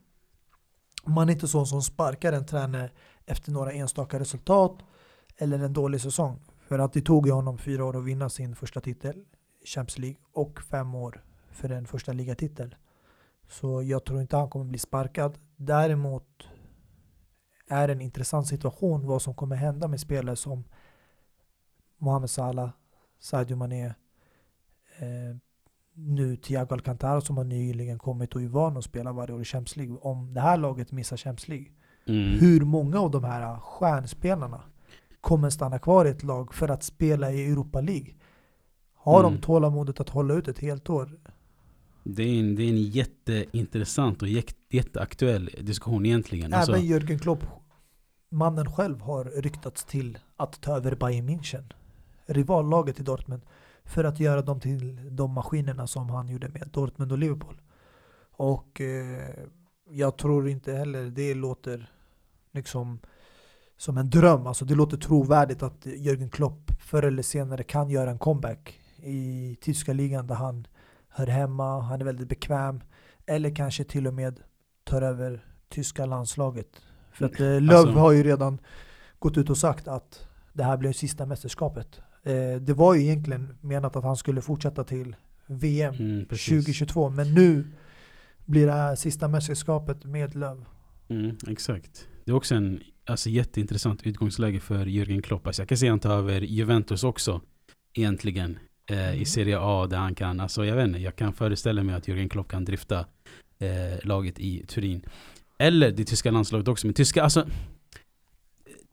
Man är inte sån som sparkar en tränare efter några enstaka resultat eller en dålig säsong. För att det tog ju honom fyra år att vinna sin första titel, Champions League, och fem år för en första ligatitel. Så jag tror inte han kommer bli sparkad. Däremot är det en intressant situation vad som kommer hända med spelare som Mohamed Salah, Sadio Mané, eh, nu Thiago Alcantara som har nyligen kommit och är van att spela varje år i Champions League. Om det här laget missar Champions League, mm, hur många av de här stjärnspelarna kommer stanna kvar i ett lag för att spela i Europa League? Har Mm. de tålamodet att hålla ut ett helt år? det, är en, det är en jätteintressant och jätte, jätteaktuell diskussion egentligen. Alltså, Även Jürgen Klopp, mannen själv, har ryktats till att ta över Bayern München, rivallaget i Dortmund, för att göra dem till de maskinerna som han gjorde med Dortmund och Liverpool. Och eh, jag tror inte heller det låter liksom som en dröm. Alltså det låter trovärdigt att Jürgen Klopp förr eller senare kan göra en comeback i tyska ligan där han hör hemma, han är väldigt bekväm. Eller kanske till och med tar över tyska landslaget. För att eh, Löw Alltså- har ju redan gått ut och sagt att det här blir sista mästerskapet. Eh, det var ju egentligen menat att han skulle fortsätta till VM mm, precis. 2022, men nu blir det här sista mästerskapet med Löw. Mm, exakt. Det är också en alltså, jätteintressant utgångsläge för Jürgen Klopp. Alltså, jag kan se han ta över Juventus också. Egentligen. Eh, Mm. I Serie A där han kan, alltså jag vet inte, jag kan föreställa mig att Jürgen Klopp kan drifta eh, laget i Turin. Eller det tyska landslaget också. Men tyska, alltså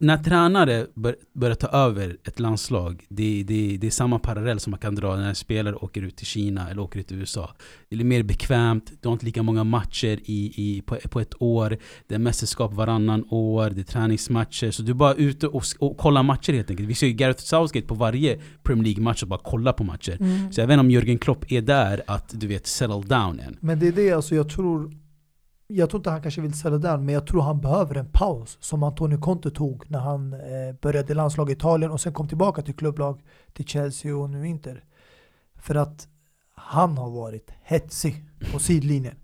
när tränare bör, börjar ta över ett landslag, det, det, det är samma parallell som man kan dra när en spelare åker ut till Kina eller åker ut till USA. Det är mer bekvämt, du har inte lika många matcher i, i, på, på ett år. Det är mästerskap varannan år, det är träningsmatcher. Så du är bara ute och, och kollar matcher helt enkelt. Vi ser ju Gareth Southgate på varje Premier League-match och bara kollar på matcher. Så jag vet inte om Jürgen Klopp är där att du vet settle down än. Men det är det alltså jag tror jag tror inte han kanske vill ställa där, men jag tror han behöver en paus som Antonio Conte tog när han eh, började i landslag i Italien och sen kom tillbaka till klubblag, till Chelsea och nu Inter. För att han har varit hetsig på sidlinjen.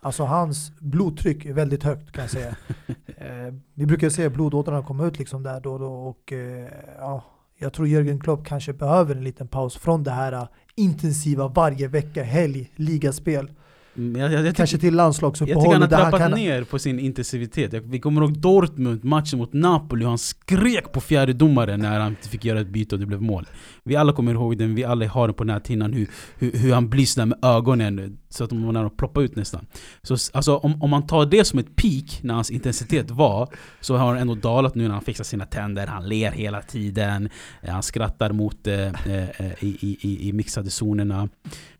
Alltså hans blodtryck är väldigt högt kan jag säga. *laughs* Eh, vi brukar att blodådrarna kommer ut liksom där då och då och eh, ja, jag tror Jürgen Klopp kanske behöver en liten paus från det här eh, intensiva varje vecka, helg, ligaspel. Men Jag, jag, jag, Kanske till jag tycker landslagsuppehåll han har han trappat kan... ner på sin intensivitet. Jag- Vi kommer ihåg Dortmund, matchen mot Napoli, och han skrek på fjärde domaren när han fick göra ett byte och det blev mål. Vi alla kommer ihåg den, vi alla har den på näthinnan hur, hur, hur han blissnar med ögonen så att nära att ploppa ut nästan. Så alltså, om, om man tar det som ett peak när hans intensitet var, så har han ändå dalat nu när han fixar sina tänder, han ler hela tiden, eh, han skrattar mot eh, eh, i, i, i, i mixade zonerna.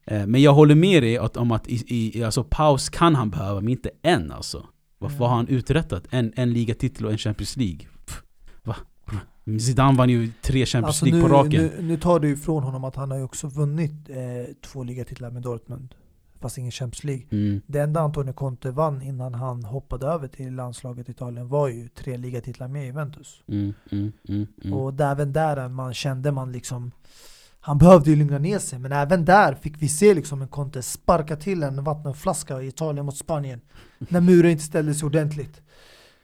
Eh, Men jag håller med dig att, om att i, i, alltså, paus kan han behöva, men inte än alltså. Vad, vad har han uträttat? En, en ligatitel och en Champions League? Pff, va? Zidane vann ju tre Champions Alltså League nu, på raken. nu, nu tar du ifrån honom att han har ju också vunnit eh, två ligatitlar med Dortmund. Fast ingen Champions League. Mm. Det enda Antonio Conte vann innan han hoppade över till landslaget i Italien var ju tre ligatitlar med Juventus. Mm, mm, mm, mm. Och där, även där man kände man liksom han behövde ju lugna ner sig, men även där fick vi se liksom en Conte sparka till en vattenflaska i Italien mot Spanien. När muren inte ställde sig ordentligt.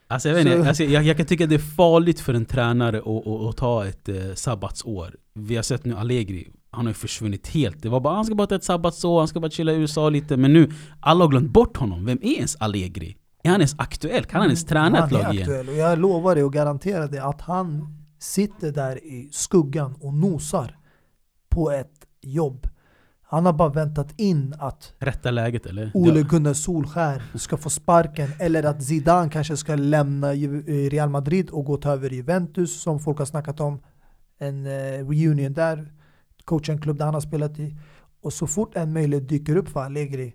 Alltså jag, vet inte, Så- alltså jag, jag kan tycka det är farligt för en tränare att, att, att ta ett eh, sabbatsår. Vi har sett nu Allegri, han har ju försvunnit helt. Det var bara han ska bara ta ett sabbatsår, han ska bara chilla i USA lite. Men nu, alla har glömt bort honom. Vem är ens Allegri? Är han ens aktuell? Kan han ens träna han ett är lag igen? aktuell och jag lovar dig och garanterar dig att han sitter där i skuggan och nosar på ett jobb. Han har bara väntat in att Rätta läget eller? Ole Gunnar Solskär ska få sparken eller att Zidane kanske ska lämna Ju- Real Madrid och gå ta över Juventus som folk har snackat om. En eh, reunion där coacha en klubb där han har spelat i. Och så fort en möjlighet dyker upp för Allegri,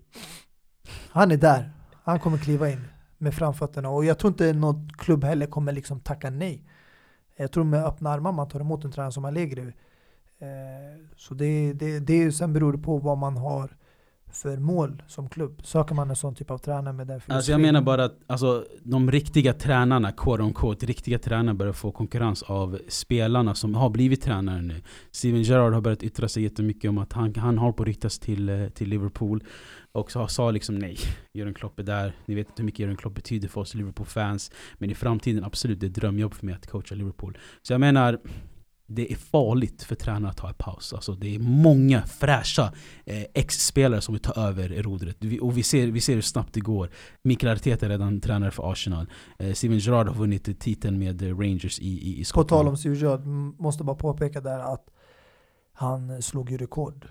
han är där. Han kommer kliva in med framfötterna. Och jag tror inte någon klubb heller kommer liksom tacka nej. Jag tror med öppna armar man tar emot en tränare som Allegri. Eh, så det, det, det, sen beror det på vad man har för mål som klubb? Söker man en sån typ av tränare med den Alltså jag menar bara att alltså, de riktiga tränarna, quote on quote, riktiga tränare börjar få konkurrens av spelarna som har blivit tränare nu. Steven Gerrard har börjat yttra sig jättemycket om att han, han har på ryktas till, eh, till Liverpool. Och så sa liksom nej, Jörgen Klopp är där. Ni vet inte hur mycket Jörgen Klopp betyder för oss Liverpool-fans. Men i framtiden absolut, det är ett drömjobb för mig att coacha Liverpool. Så jag menar, det är farligt för tränare att ta en paus. Alltså det är många fräscha eh, ex-spelare som vill ta över rodret. Vi, och vi ser, vi ser hur snabbt det går. Mikael Arteta är redan tränare för Arsenal. Eh, Steven Gerrard har vunnit titeln med Rangers i, i, i Skottland. På tal om Steven Gerrard, måste bara påpeka där att han slog ju rekord.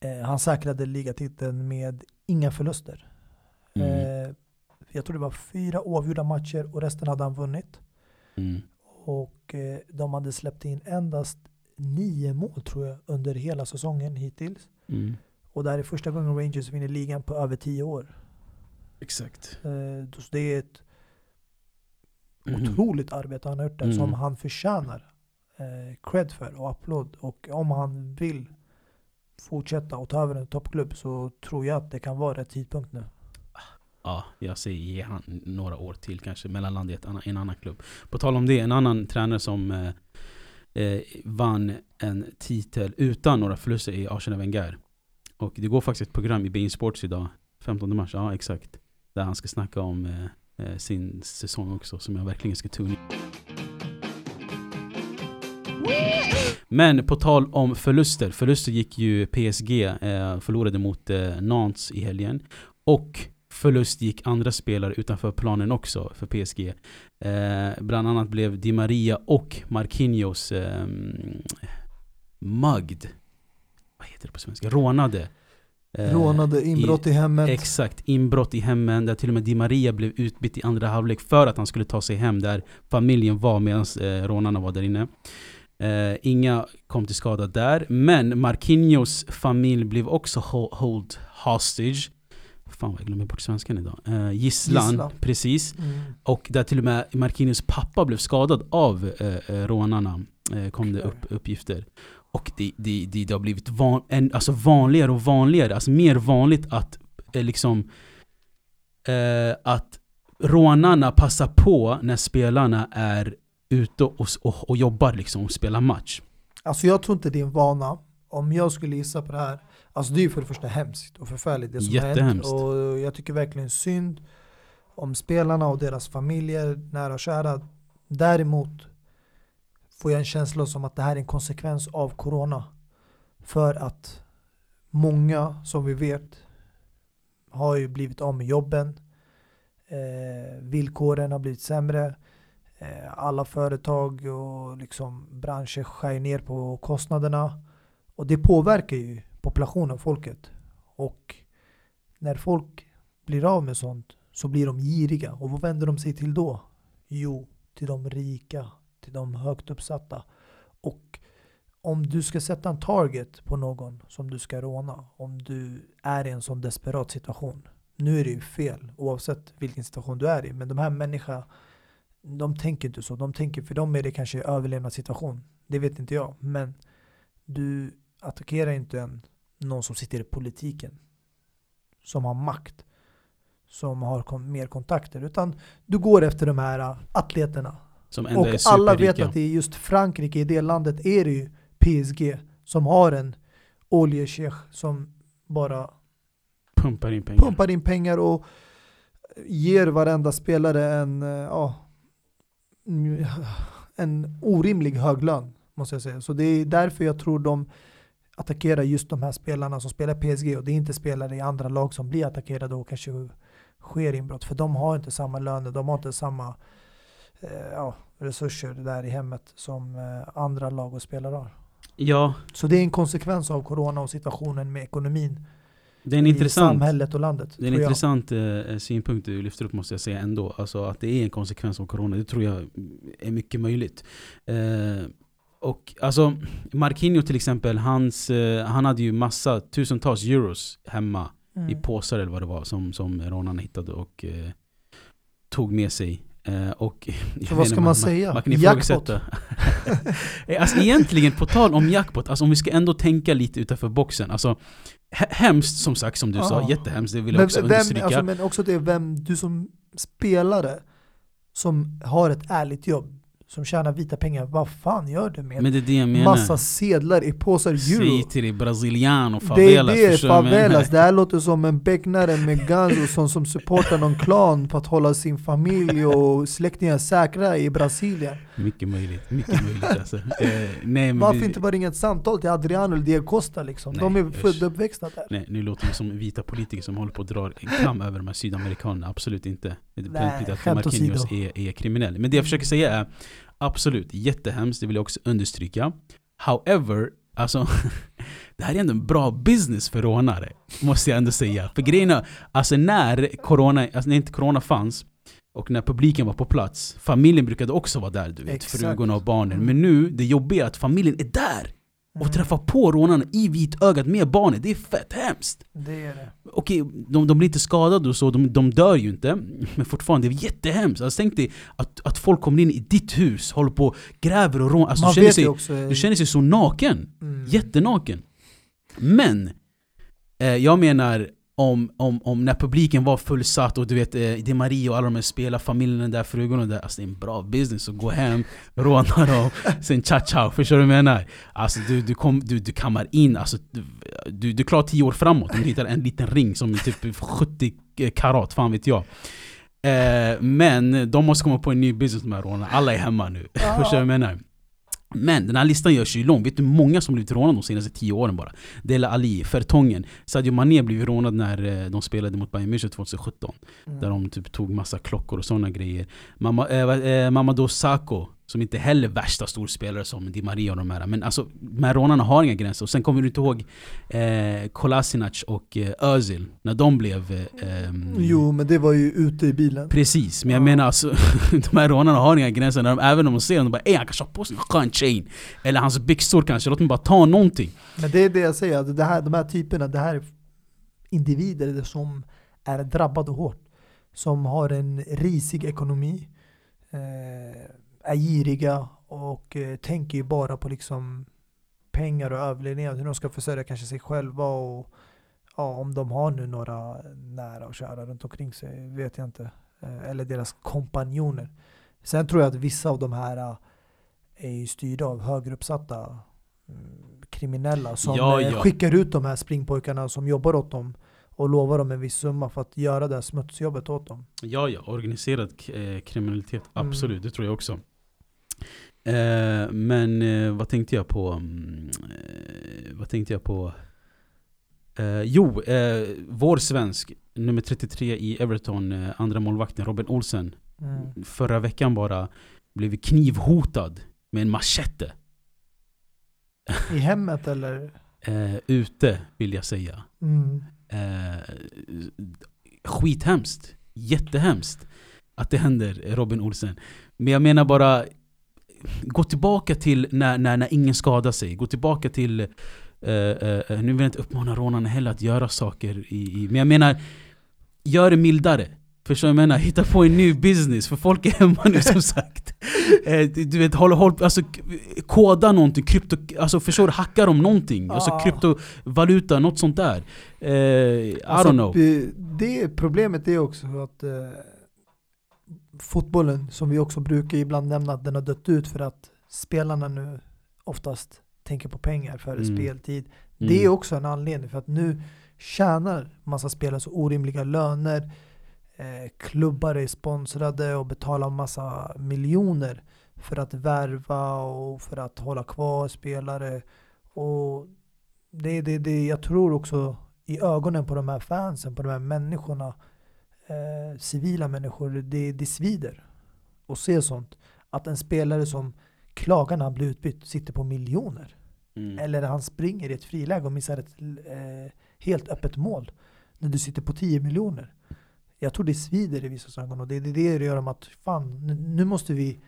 Eh, han säkrade ligatiteln med inga förluster. Mm. Eh, jag tror det var fyra oavgjorda matcher och resten hade han vunnit. Mm. Och eh, de hade släppt in endast nio mål tror jag under hela säsongen hittills. Mm. Och det här är första gången Rangers vinner ligan på över tio år. Exakt. Eh, så det är ett mm. otroligt arbete han har gjort där mm. som han förtjänar eh, cred för och applåd. Och om han vill fortsätta och ta över en toppklubb så tror jag att det kan vara rätt tidpunkt nu ja, jag säger ge han några år till kanske mellanland i en annan klubb. På tal om det, en annan tränare som eh, eh, vann en titel utan några förluster i Arsenal Wenger. Och det går faktiskt ett program i Bein Sports idag, 15 mars, ja exakt. Där han ska snacka om eh, eh sin säsong också, som jag verkligen ska tuna men på tal om förluster, förluster gick ju PSG, eh, förlorade mot eh, Nantes i helgen. Och förlust gick andra spelare utanför planen också för PSG. Eh, bland annat blev Di Maria och Marquinhos eh, mugged. Vad heter det på svenska? Rånade. Eh, Rånade, inbrott i, i, hemmet. Exakt, inbrott i hemmen. Där till och med Di Maria blev utbytt i andra halvlek för att han skulle ta sig hem där familjen var medan eh, rånarna var där inne. Eh, inga kom till skada där. Men Marquinhos familj blev också hold hostage Fan vad jag glömmer bort svenskan idag. Eh, gisslan, Gisslan, precis. Mm. Och där till och med Marquinhos pappa blev skadad av eh, eh rånarna. Eh, kom det upp uppgifter. Och det, det, det, det har blivit van, en, alltså vanligare och vanligare. Alltså mer vanligt att eh, liksom eh, Att rånarna passar på när spelarna är ute och, och, och jobbar liksom och spelar match. Alltså jag tror inte det är en vana. Om jag skulle gissa på det här Alltså det är ju för det första hemskt och förfärligt det som har hänt. Och jag tycker verkligen synd om spelarna och deras familjer, nära och kära. Däremot får jag en känsla som att det här är en konsekvens av corona. För att många som vi vet har ju blivit av med jobben. Eh, villkoren har blivit sämre. Eh, alla företag och liksom branscher skär ner på kostnaderna. Och det påverkar ju populationen, folket. Och när folk blir av med sånt så blir de giriga. Och vad vänder de sig till då? Jo, till de rika, till de högt uppsatta. Och om du ska sätta en target på någon som du ska råna, om du är i en sån desperat situation. Nu är det ju fel oavsett vilken situation du är i. Men de här människorna, de tänker inte så. De tänker, för dem är det kanske överlevnadssituation. Det vet inte jag. Men du attackerar inte en någon som sitter i politiken. Som har makt. Som har mer kontakter. Utan du går efter de här äh, atleterna. och alla vet att i just Frankrike, i det landet, är det ju PSG som har en oljekech som bara pumpar in pengar. Pumpar in pengar och ger varenda spelare en, äh, ja, en orimlig hög lön. Måste jag säga. Så det är därför jag tror de attackera just de här spelarna som spelar PSG och det är inte spelare i andra lag som blir attackerade och kanske sker inbrott. För de har inte samma löner, de har inte samma eh, ja, resurser där i hemmet som eh, andra lag och spelare har. Ja. Så det är en konsekvens av corona och situationen med ekonomin det är en i intressant, samhället och landet. Det är en intressant eh, synpunkt du lyfter upp måste jag säga ändå. Alltså att det är en konsekvens av corona, det tror jag är mycket möjligt. Eh, och alltså, Marquinhos till exempel, hans, eh, han hade ju massa, tusentals euros hemma Mm. i påsar eller vad det var som, som rånarna hittade och eh, tog med sig. Eh, och, *laughs* Så vet vad ska man säga? Man kan Jackpot? *laughs* Eh, alltså egentligen, på tal om jackpot, alltså om vi ska ändå tänka lite utanför boxen. Alltså, he- hemskt som sagt som du sa, Ja. jättehemskt, det vill jag Men, också vem, understryka. alltså, men också det vem du som spelare som har ett ärligt jobb som tjänar vita pengar, vad fan gör du med men det är det jag menar. massa sedlar i påsar Säg euro? till dig brasiliano, Det är favelas, det, förstår du vad jag menar? favelas. Det här låter som en becknare med Ganzo som, som supportar någon klan för att hålla sin familj och släktingar säkra i Brasilien. Mycket möjligt, mycket möjligt alltså. Eh, nej, men Varför vi, inte bara ringa ett samtal till Adriano eller Diego Costa liksom? De Nej, är usch. födda och uppväxta där. Nej, nu låter vi som vita politiker som håller på att dra en kam över de här sydamerikanerna. Absolut inte. Nej, att Marquinhos är, är kriminell. Men det jag försöker säga är absolut jättehemskt, det vill jag också understryka. However, alltså *laughs* det här är ändå en bra business för rånare. Måste jag ändå säga. För grejen är, alltså när corona, alltså när inte corona fanns och när publiken var på plats, familjen brukade också vara där du vet, Exakt. och barnen. Mm. Men nu, det jobbiga är att familjen är där! Och träffar på rånarna i vitögat med barnen. Det är fett hemskt! Det är det. Okej, de, de blir inte skadade och så, de, de dör ju inte. Men fortfarande, det är jättehemskt. Alltså, tänk dig att, att folk kommer in i ditt hus, håller på gräver och rånar. Alltså, Man du, känner sig, också... du känner sig så naken. Mm. Jättenaken. Men, eh, jag menar om, om, om när publiken var fullsatt och du vet, eh, Di Maria och alla de här spelar, familjen där, frugorna där. Alltså det är en bra business att gå hem, råna dem, *laughs* sen cha cha förstår du vad jag menar? Alltså du, du, kom, du, du kammar in, alltså, du, du, du klarar 10 år framåt om du hittar en liten ring som är typ 70 karat, fan vet jag. Eh, men de måste komma på en ny business med rånarna, alla är hemma nu. *laughs* Förstår du vad jag menar? Men den här listan görs ju lång, vet du hur många som blivit rånade de senaste 10 åren bara? Dela Ali, Fertongen, Sadio Mané blev rånad när eh, de spelade mot Bayern München 2017 Mm. Där de typ tog massa klockor och sådana grejer Mamma, eh, vad- eh, Mamadou Sakho Som inte heller är värsta storspelare som Di Maria och de här Men alltså, de här rånarna har inga gränser Och sen kommer du inte ihåg eh, Kolasinac och eh, Özil När de blev... Eh, ehm, Jo, men det var ju ute i bilen. Precis, men jag Ja. menar alltså *laughs* De här rånarna har inga gränser, när de, även om de ser dem, de bara Ey han kanske har på sig en skön chain Eller hans byxor kanske, låt mig bara ta någonting Men det är det jag säger, att det här, de här typerna, det här är individer som är drabbade hårt. Som har en risig ekonomi, eh, är giriga och eh, tänker ju bara på liksom pengar och överlevnad, hur de ska försörja kanske sig själva och ja, om de har nu några nära och kära runt omkring sig, vet jag inte. Eh, eller deras kompanjoner. Sen tror jag att vissa av de här eh, är styrda av högre mm, kriminella som Ja, ja. skickar ut de här springpojkarna som jobbar åt dem och lovar dem en viss summa för att göra det här smutsjobbet åt dem. Ja, ja, organiserad kriminalitet, Mm. absolut, det tror jag också. Eh, men eh, vad tänkte jag på? Mm, eh, vad tänkte jag på? Eh, jo, eh, vår svensk, nummer 33 i Everton, andra målvakten Robin Olsen. Mm. Förra veckan bara blev knivhotad med en machete. I hemmet eller? Eh, ute, vill jag säga. Mm. Eh, skithemskt. Jättehemskt att det händer Robin Olsen. Men jag menar bara, gå tillbaka till när, när, när ingen skadar sig. Gå tillbaka till, eh, eh, nu vill jag inte uppmana rånarna heller att göra saker i, i men jag menar, gör det mildare. Förstår du vad jag menar? Hitta på en ny business, för folk är hemma nu som *laughs* sagt. Eh, du vet, håll, håll, alltså, koda någonting, krypto, alltså förstår du? Hacka dem någonting. Alltså kryptovaluta, något sånt där. Eh, I Alltså, don't know. Det, det problemet är också att eh, fotbollen, som vi också brukar ibland nämna, att den har dött ut för att spelarna nu oftast tänker på pengar före Mm. speltid. Mm. Det är också en anledning för att nu tjänar massa spelare så orimliga löner. Eh, klubbar är sponsrade och betalar massa miljoner för att värva och för att hålla kvar spelare. Och det, det, det, jag tror också i ögonen på de här fansen, på de här människorna, eh, civila människor, det, det svider att se sånt. Att en spelare som klagar när han blir utbytt sitter på miljoner. Mm. Eller han springer i ett friläge och missar ett eh, helt öppet mål. När du sitter på 10 miljoner. Jag tror det svider i vissa ögon och det är det det gör om att fan, nu- nu måste vi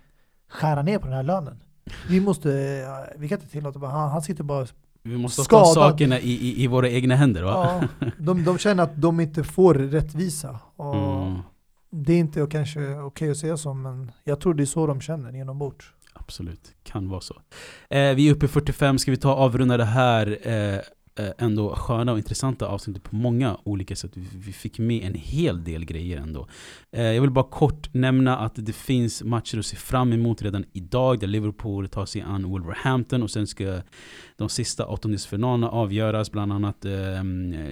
skära ner på den här lönen. Vi måste, vi kan inte tillåta, han, han sitter bara Vi måste Skadad. ta sakerna i, i, i våra egna händer va? Ja, *laughs* de, de känner att de inte får rättvisa. Och Mm, Det är inte kanske okej att säga så, men jag tror det är så de känner inombords. absolut, kan vara så. Eh, vi är uppe i 45, ska vi ta avrunda det här eh, eh, ändå sköna och intressanta avsnittet på många olika sätt. Vi, vi fick med en hel del grejer ändå. Eh, jag vill bara kort nämna att det finns matcher att se fram emot redan idag där Liverpool tar sig an Wolverhampton och sen ska de sista åttondelsfinalerna avgöras. Bland annat eh,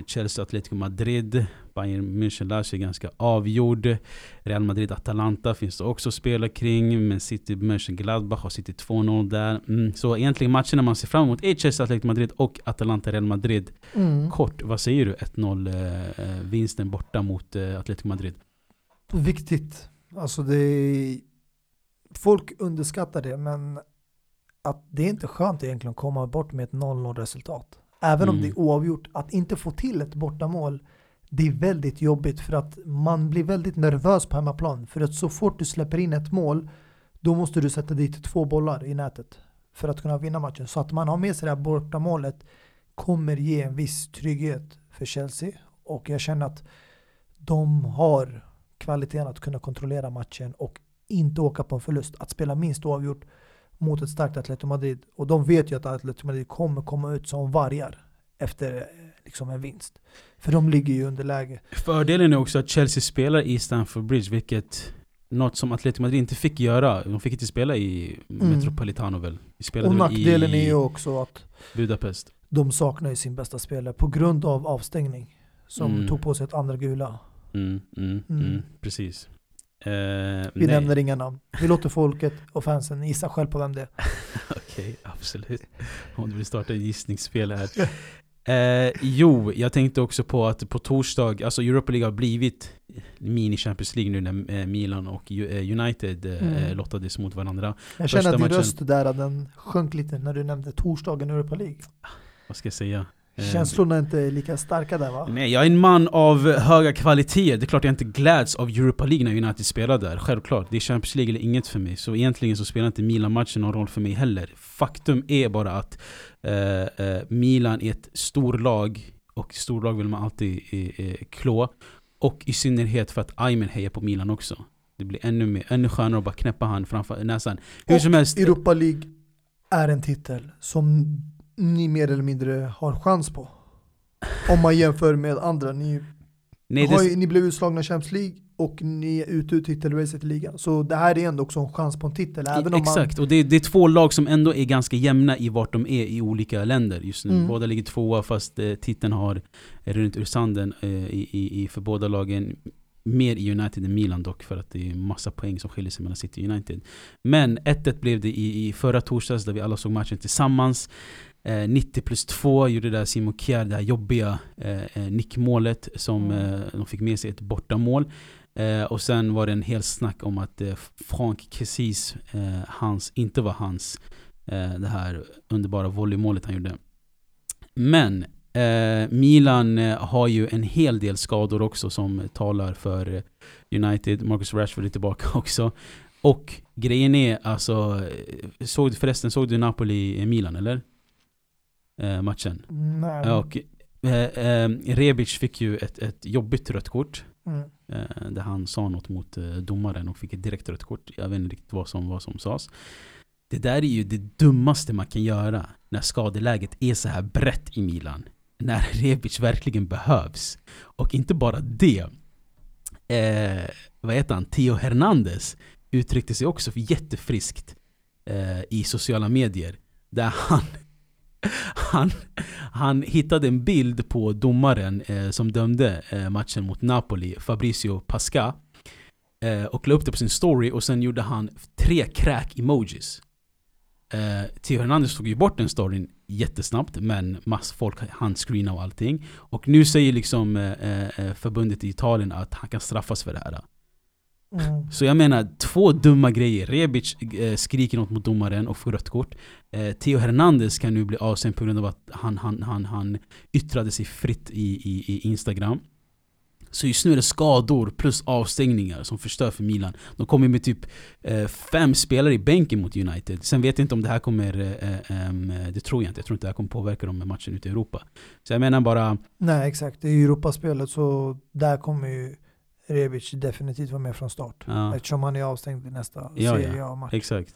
Chelsea Atletico Madrid. Bayern München lär sig ganska avgjord. Real Madrid-Atalanta finns det också att spela kring. Men City Mönchengladbach har City 2-0 där. Mm, så egentligen matcherna man ser fram emot är Chelsea Atletico Madrid och Atalanta-Real Madrid. Kort, vad säger du? 1-0 eh, vinsten borta mot eh, Atletico Madrid. Viktigt. Alltså det är, folk underskattar det, men att det är inte skönt egentligen att komma bort med ett 0-0 resultat. Även om Mm. det är oavgjort, att inte få till ett bortamål, det är väldigt jobbigt för att man blir väldigt nervös på hemmaplan. För att så fort du släpper in ett mål, då måste du sätta dit två bollar i nätet för att kunna vinna matchen. Så att man har med sig det här bortamålet kommer ge en viss trygghet för Chelsea. Och jag känner att de har kvaliteten att kunna kontrollera matchen och inte åka på en förlust. Att spela minst oavgjort mot ett starkt Atletico Madrid. Och de vet ju att Atletico Madrid kommer komma ut som vargar efter eh, liksom en vinst. För de ligger ju under läge. Fördelen är också att Chelsea spelar i Stamford Bridge, vilket något som Atletico Madrid inte fick göra. De fick inte spela i Mm. Metropolitano väl? Och nackdelen är ju också att Budapest. de saknar ju sin bästa spelare på grund av avstängning. Som Mm. tog på sig ett andra gula. Mm, mm, Mm. mm, precis. Eh, Vi nej. nämner inga namn. Vi låter folket och fansen gissa själv på vem det är. *laughs* Okej, absolut. Om du vill starta ett gissningsspel här. Eh, jo, jag tänkte också på att på torsdag, alltså Europa League har blivit mini-Champions League nu när eh, Milan och eh, United Mm. lottades mot varandra. Jag känner Första att din matchen. röst där den sjönk lite när du nämnde torsdagen i Europa League. Vad ska jag säga? Eh, Känslorna är inte lika starka där va? Nej, jag är en man av höga kvaliteter. Det är klart jag inte gläds av Europa League när United spelar där. Självklart. Det är Champions League eller inget för mig. Så egentligen så spelar inte Milan-matchen någon roll för mig heller. Faktum är bara att eh, eh, Milan är ett storlag. Och storlag vill man alltid eh, eh, klå. Och i synnerhet för att Aymen hejar på Milan också. Det blir ännu, mer, ännu skönare att bara knäppa han framför näsan. Hur Och som helst. Europa League är en titel som ni mer eller mindre har chans på. Om man jämför med andra. Ni, Nej, har det, ni blev utslagna i Champions League och ni är ute ur titelracet i ligan. Så det här är ändå också en chans på en titel. Även om Exakt, och det, det är två lag som ändå är ganska jämna i vart de är i olika länder just nu. Mm. Båda ligger tvåa fast eh, titeln har runt ur sanden eh, i, i, i, för båda lagen. Mer i United än Milan dock för att det är massa poäng som skiljer sig mellan City och United. Men 1-1 blev det i, i förra torsdags där vi alla såg matchen tillsammans. Eh, 90 plus 2 gjorde där Simon Kjær det här jobbiga eh, eh, nickmålet som Mm. eh, de fick med sig ett bortamål. Eh, och sen var det en hel snack om att eh, Frank Kessis, eh, hans, inte var hans, eh, det här underbara volleymålet han gjorde. Men eh, Milan eh, har ju en hel del skador också som talar för eh, United. Marcus Rashford är tillbaka *laughs* också. Och grejen är alltså, eh, såg, du- förresten såg du Napoli-Milan eller? Eh, matchen. Nej. Ja, och, eh, eh, Rebic fick ju ett, ett jobbigt rött kort. Mm. Eh, där han sa något mot eh, domaren och fick ett direkt rött kort. Jag vet inte riktigt vad som, vad som sades. Det där är ju det dummaste man kan göra när skadeläget är så här brett i Milan. När *laughs* Rebic verkligen behövs. Och inte bara det. Eh, vad heter han? Theo Hernandez uttryckte sig också jättefriskt eh, i sociala medier. Där han, *laughs* han, han hittade en bild på domaren eh, som dömde eh, matchen mot Napoli, Fabrizio Pasca. Eh, och la upp det på sin story och sen gjorde han tre kräk-emojis. Eh, Theo Hernandez tog ju bort den storyn jättesnabbt men mass folk handscreena och allting. Och nu säger liksom eh, eh, eh, förbundet i Italien att han kan straffas för det här. Mm. Så jag menar, två dumma grejer. Rebic eh, skriker något mot domaren och får rött kort. Eh, Theo Hernandez kan nu bli avstängd på grund av att han, han, han, han yttrade sig fritt i, i, i Instagram. Så just nu är det skador plus avstängningar som förstör för Milan. De kommer med typ eh, fem spelare i bänken mot United. Sen vet jag inte om det här kommer... Eh, eh, det tror jag inte. Jag tror inte det här kommer påverka dem med matchen ute i Europa. Så jag menar bara... Nej exakt, är Europaspelet så där kommer ju Rebic definitivt vara med från start. Ja. Eftersom han är avstängd i nästa Ja, Serie ja. A-match. Exakt.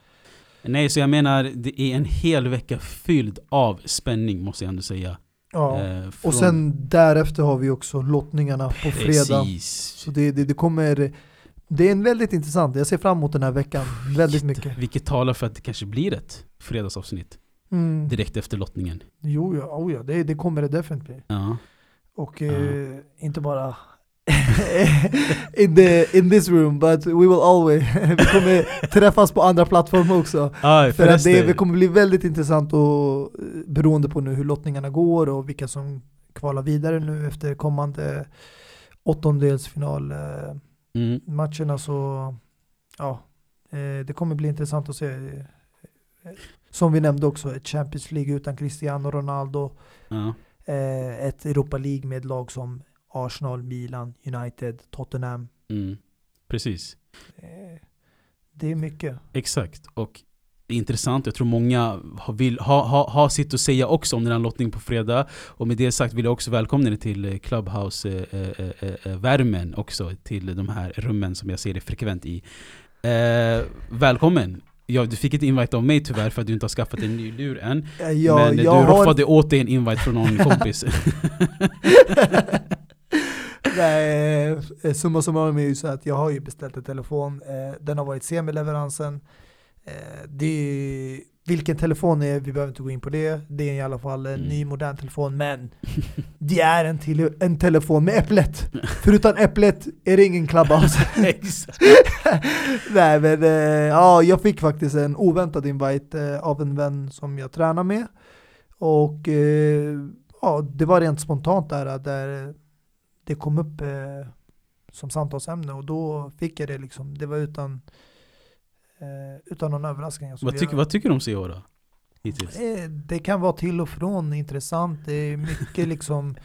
Nej, så jag menar det är en hel vecka fylld av spänning måste jag ändå säga. Ja. Eh, från- Och sen därefter har vi också lottningarna på fredag. Precis. Så det, det, det kommer... Det är en väldigt intressant, jag ser fram emot den här veckan väldigt mycket. Vilket talar för att det kanske blir ett fredagsavsnitt Mm. direkt efter lottningen. Jo, ja, oh ja det, det kommer det definitivt. Ja. Och eh, inte bara *laughs* in, the, in this room, but we will always, *laughs* vi kommer träffas på andra plattformar också. *laughs* Ah, För att det, det kommer bli väldigt intressant och eh, beroende på nu hur lottningarna går och vilka som kvalar vidare nu efter kommande åttondelsfinalmatcherna mm. så ja, eh, det kommer bli intressant att se. Eh, Som vi nämnde också, ett Champions League utan Cristiano Ronaldo, ja. eh, ett Europa League med lag som Arsenal, Milan, United, Tottenham. Mm. Precis. Eh, det är mycket. Exakt. Och det är intressant, jag tror många har, vill, ha, ha, ha sitt att säga också om den här lottningen på fredag. Och med det sagt vill jag också välkomna er till eh, Clubhouse-värmen också, till de här rummen som jag ser dig frekvent i. Eh, välkommen! Ja, du fick ett invite av mig tyvärr för att du inte har skaffat en ny lur än. Eh, jag, men eh, du har- roffade åt dig en invite från någon kompis. *laughs* *laughs* *laughs* Nej, eh, summa summarum är ju så att jag har ju beställt en telefon. Eh, den har varit semileveransen. Eh, det är, vilken telefon det är, vi behöver inte gå in på det. Det är i alla fall en Mm. ny modern telefon, men *laughs* det är en, till, en telefon med äpplet. Förutom äpplet är det ingen Clubhouse. *laughs* *laughs* Nej men eh, ja, jag fick faktiskt en oväntad invite eh, av en vän som jag tränar med. Och eh, ja, det var rent spontant där, där det kom upp eh, som samtalsämne och då fick jag det liksom. Det var utan, eh, utan någon överraskning. Så vad, tycker, jag- vad tycker du om Seora? Hittills? Eh, Det kan vara till och från intressant. Det är mycket *laughs* liksom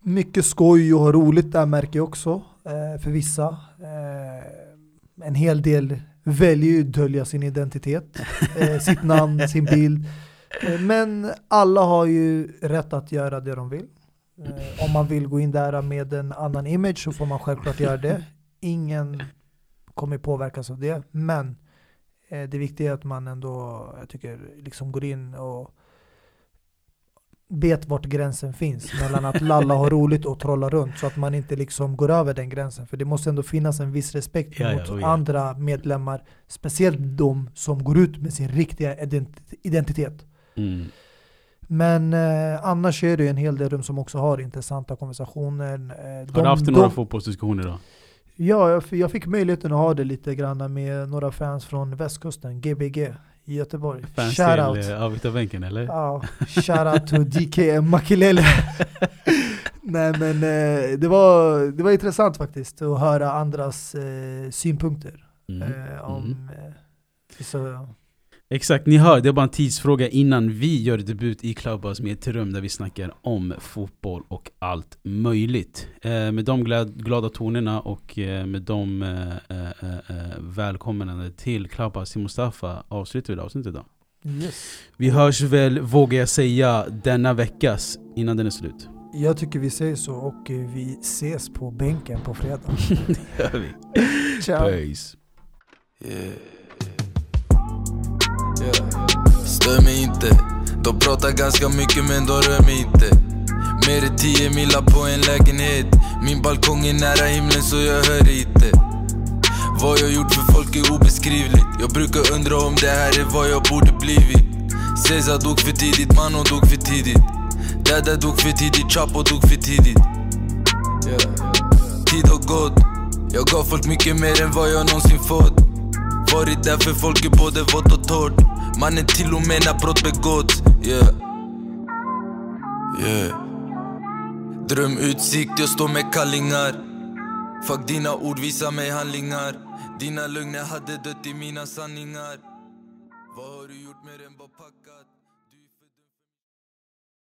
mycket skoj och roligt där märker jag också eh, för vissa. Eh, en hel del väljer ju att dölja sin identitet, eh, sitt namn, sin bild. *laughs* Men alla har ju rätt att göra det de vill. Eh, om man vill gå in där med en annan image så får man självklart göra det. Ingen kommer påverkas av det. Men eh, det viktiga är att man ändå, jag tycker, liksom går in och vet vart gränsen finns mellan att lalla ha roligt och trolla runt så att man inte liksom går över den gränsen. För det måste ändå finnas en viss respekt Ja, ja, mot oh ja. andra medlemmar. Speciellt de som går ut med sin riktiga ident- identitet. Mm. Men eh, annars är det en hel del rum som också har intressanta konversationer. Eh, Har du haft några fotbollsdiskussioner då? Ja, jag, jag fick möjligheten att ha det lite grann med några fans från västkusten, Gbg i Göteborg. Fans Shoutout. till eh, avbytarbänken eller? Ja, shoutout to DK Makelele. *laughs* Nej men eh, det, var, det var intressant faktiskt att höra andras eh, synpunkter Mm. eh, om Mm. vissa... Exakt, ni hör, det är bara en tidsfråga innan vi gör debut i Clubhouse med ett rum där vi snackar om fotboll och allt möjligt. Eh, med de glad, glada tonerna och eh, med de eh, eh, eh, välkomnande till Clubhouse till Mustafa avslutar vi det avsnittet idag. Yes. Vi hörs väl, vågar jag säga, denna veckas innan den är slut. Jag tycker vi säger så och eh, vi ses på bänken på fredag. *laughs* det gör vi. Ciao. Peace. Yeah. Stör mig inte, de pratar ganska mycket men de rör mig inte. Mer än 10 millar på en lägenhet. Min balkong är nära himlen så jag hör inte. Vad jag gjort för folk är obeskrivligt. Jag brukar undra om det här är vad jag borde blivit. Cesar dog för tidigt, Mano dog för tidigt. Dada dog för tidigt, Chapo dog för tidigt. Tid har gått. Jag gav folk mycket mer än vad jag någonsin fått. Varit där för folk är både vått och torrt. Mannen till och med när brott begåtts yeah. Yeah. Drömutsikt, jag står med kallingar. Fuck dina ord, visa mig handlingar. Dina lögner hade dött i mina sanningar.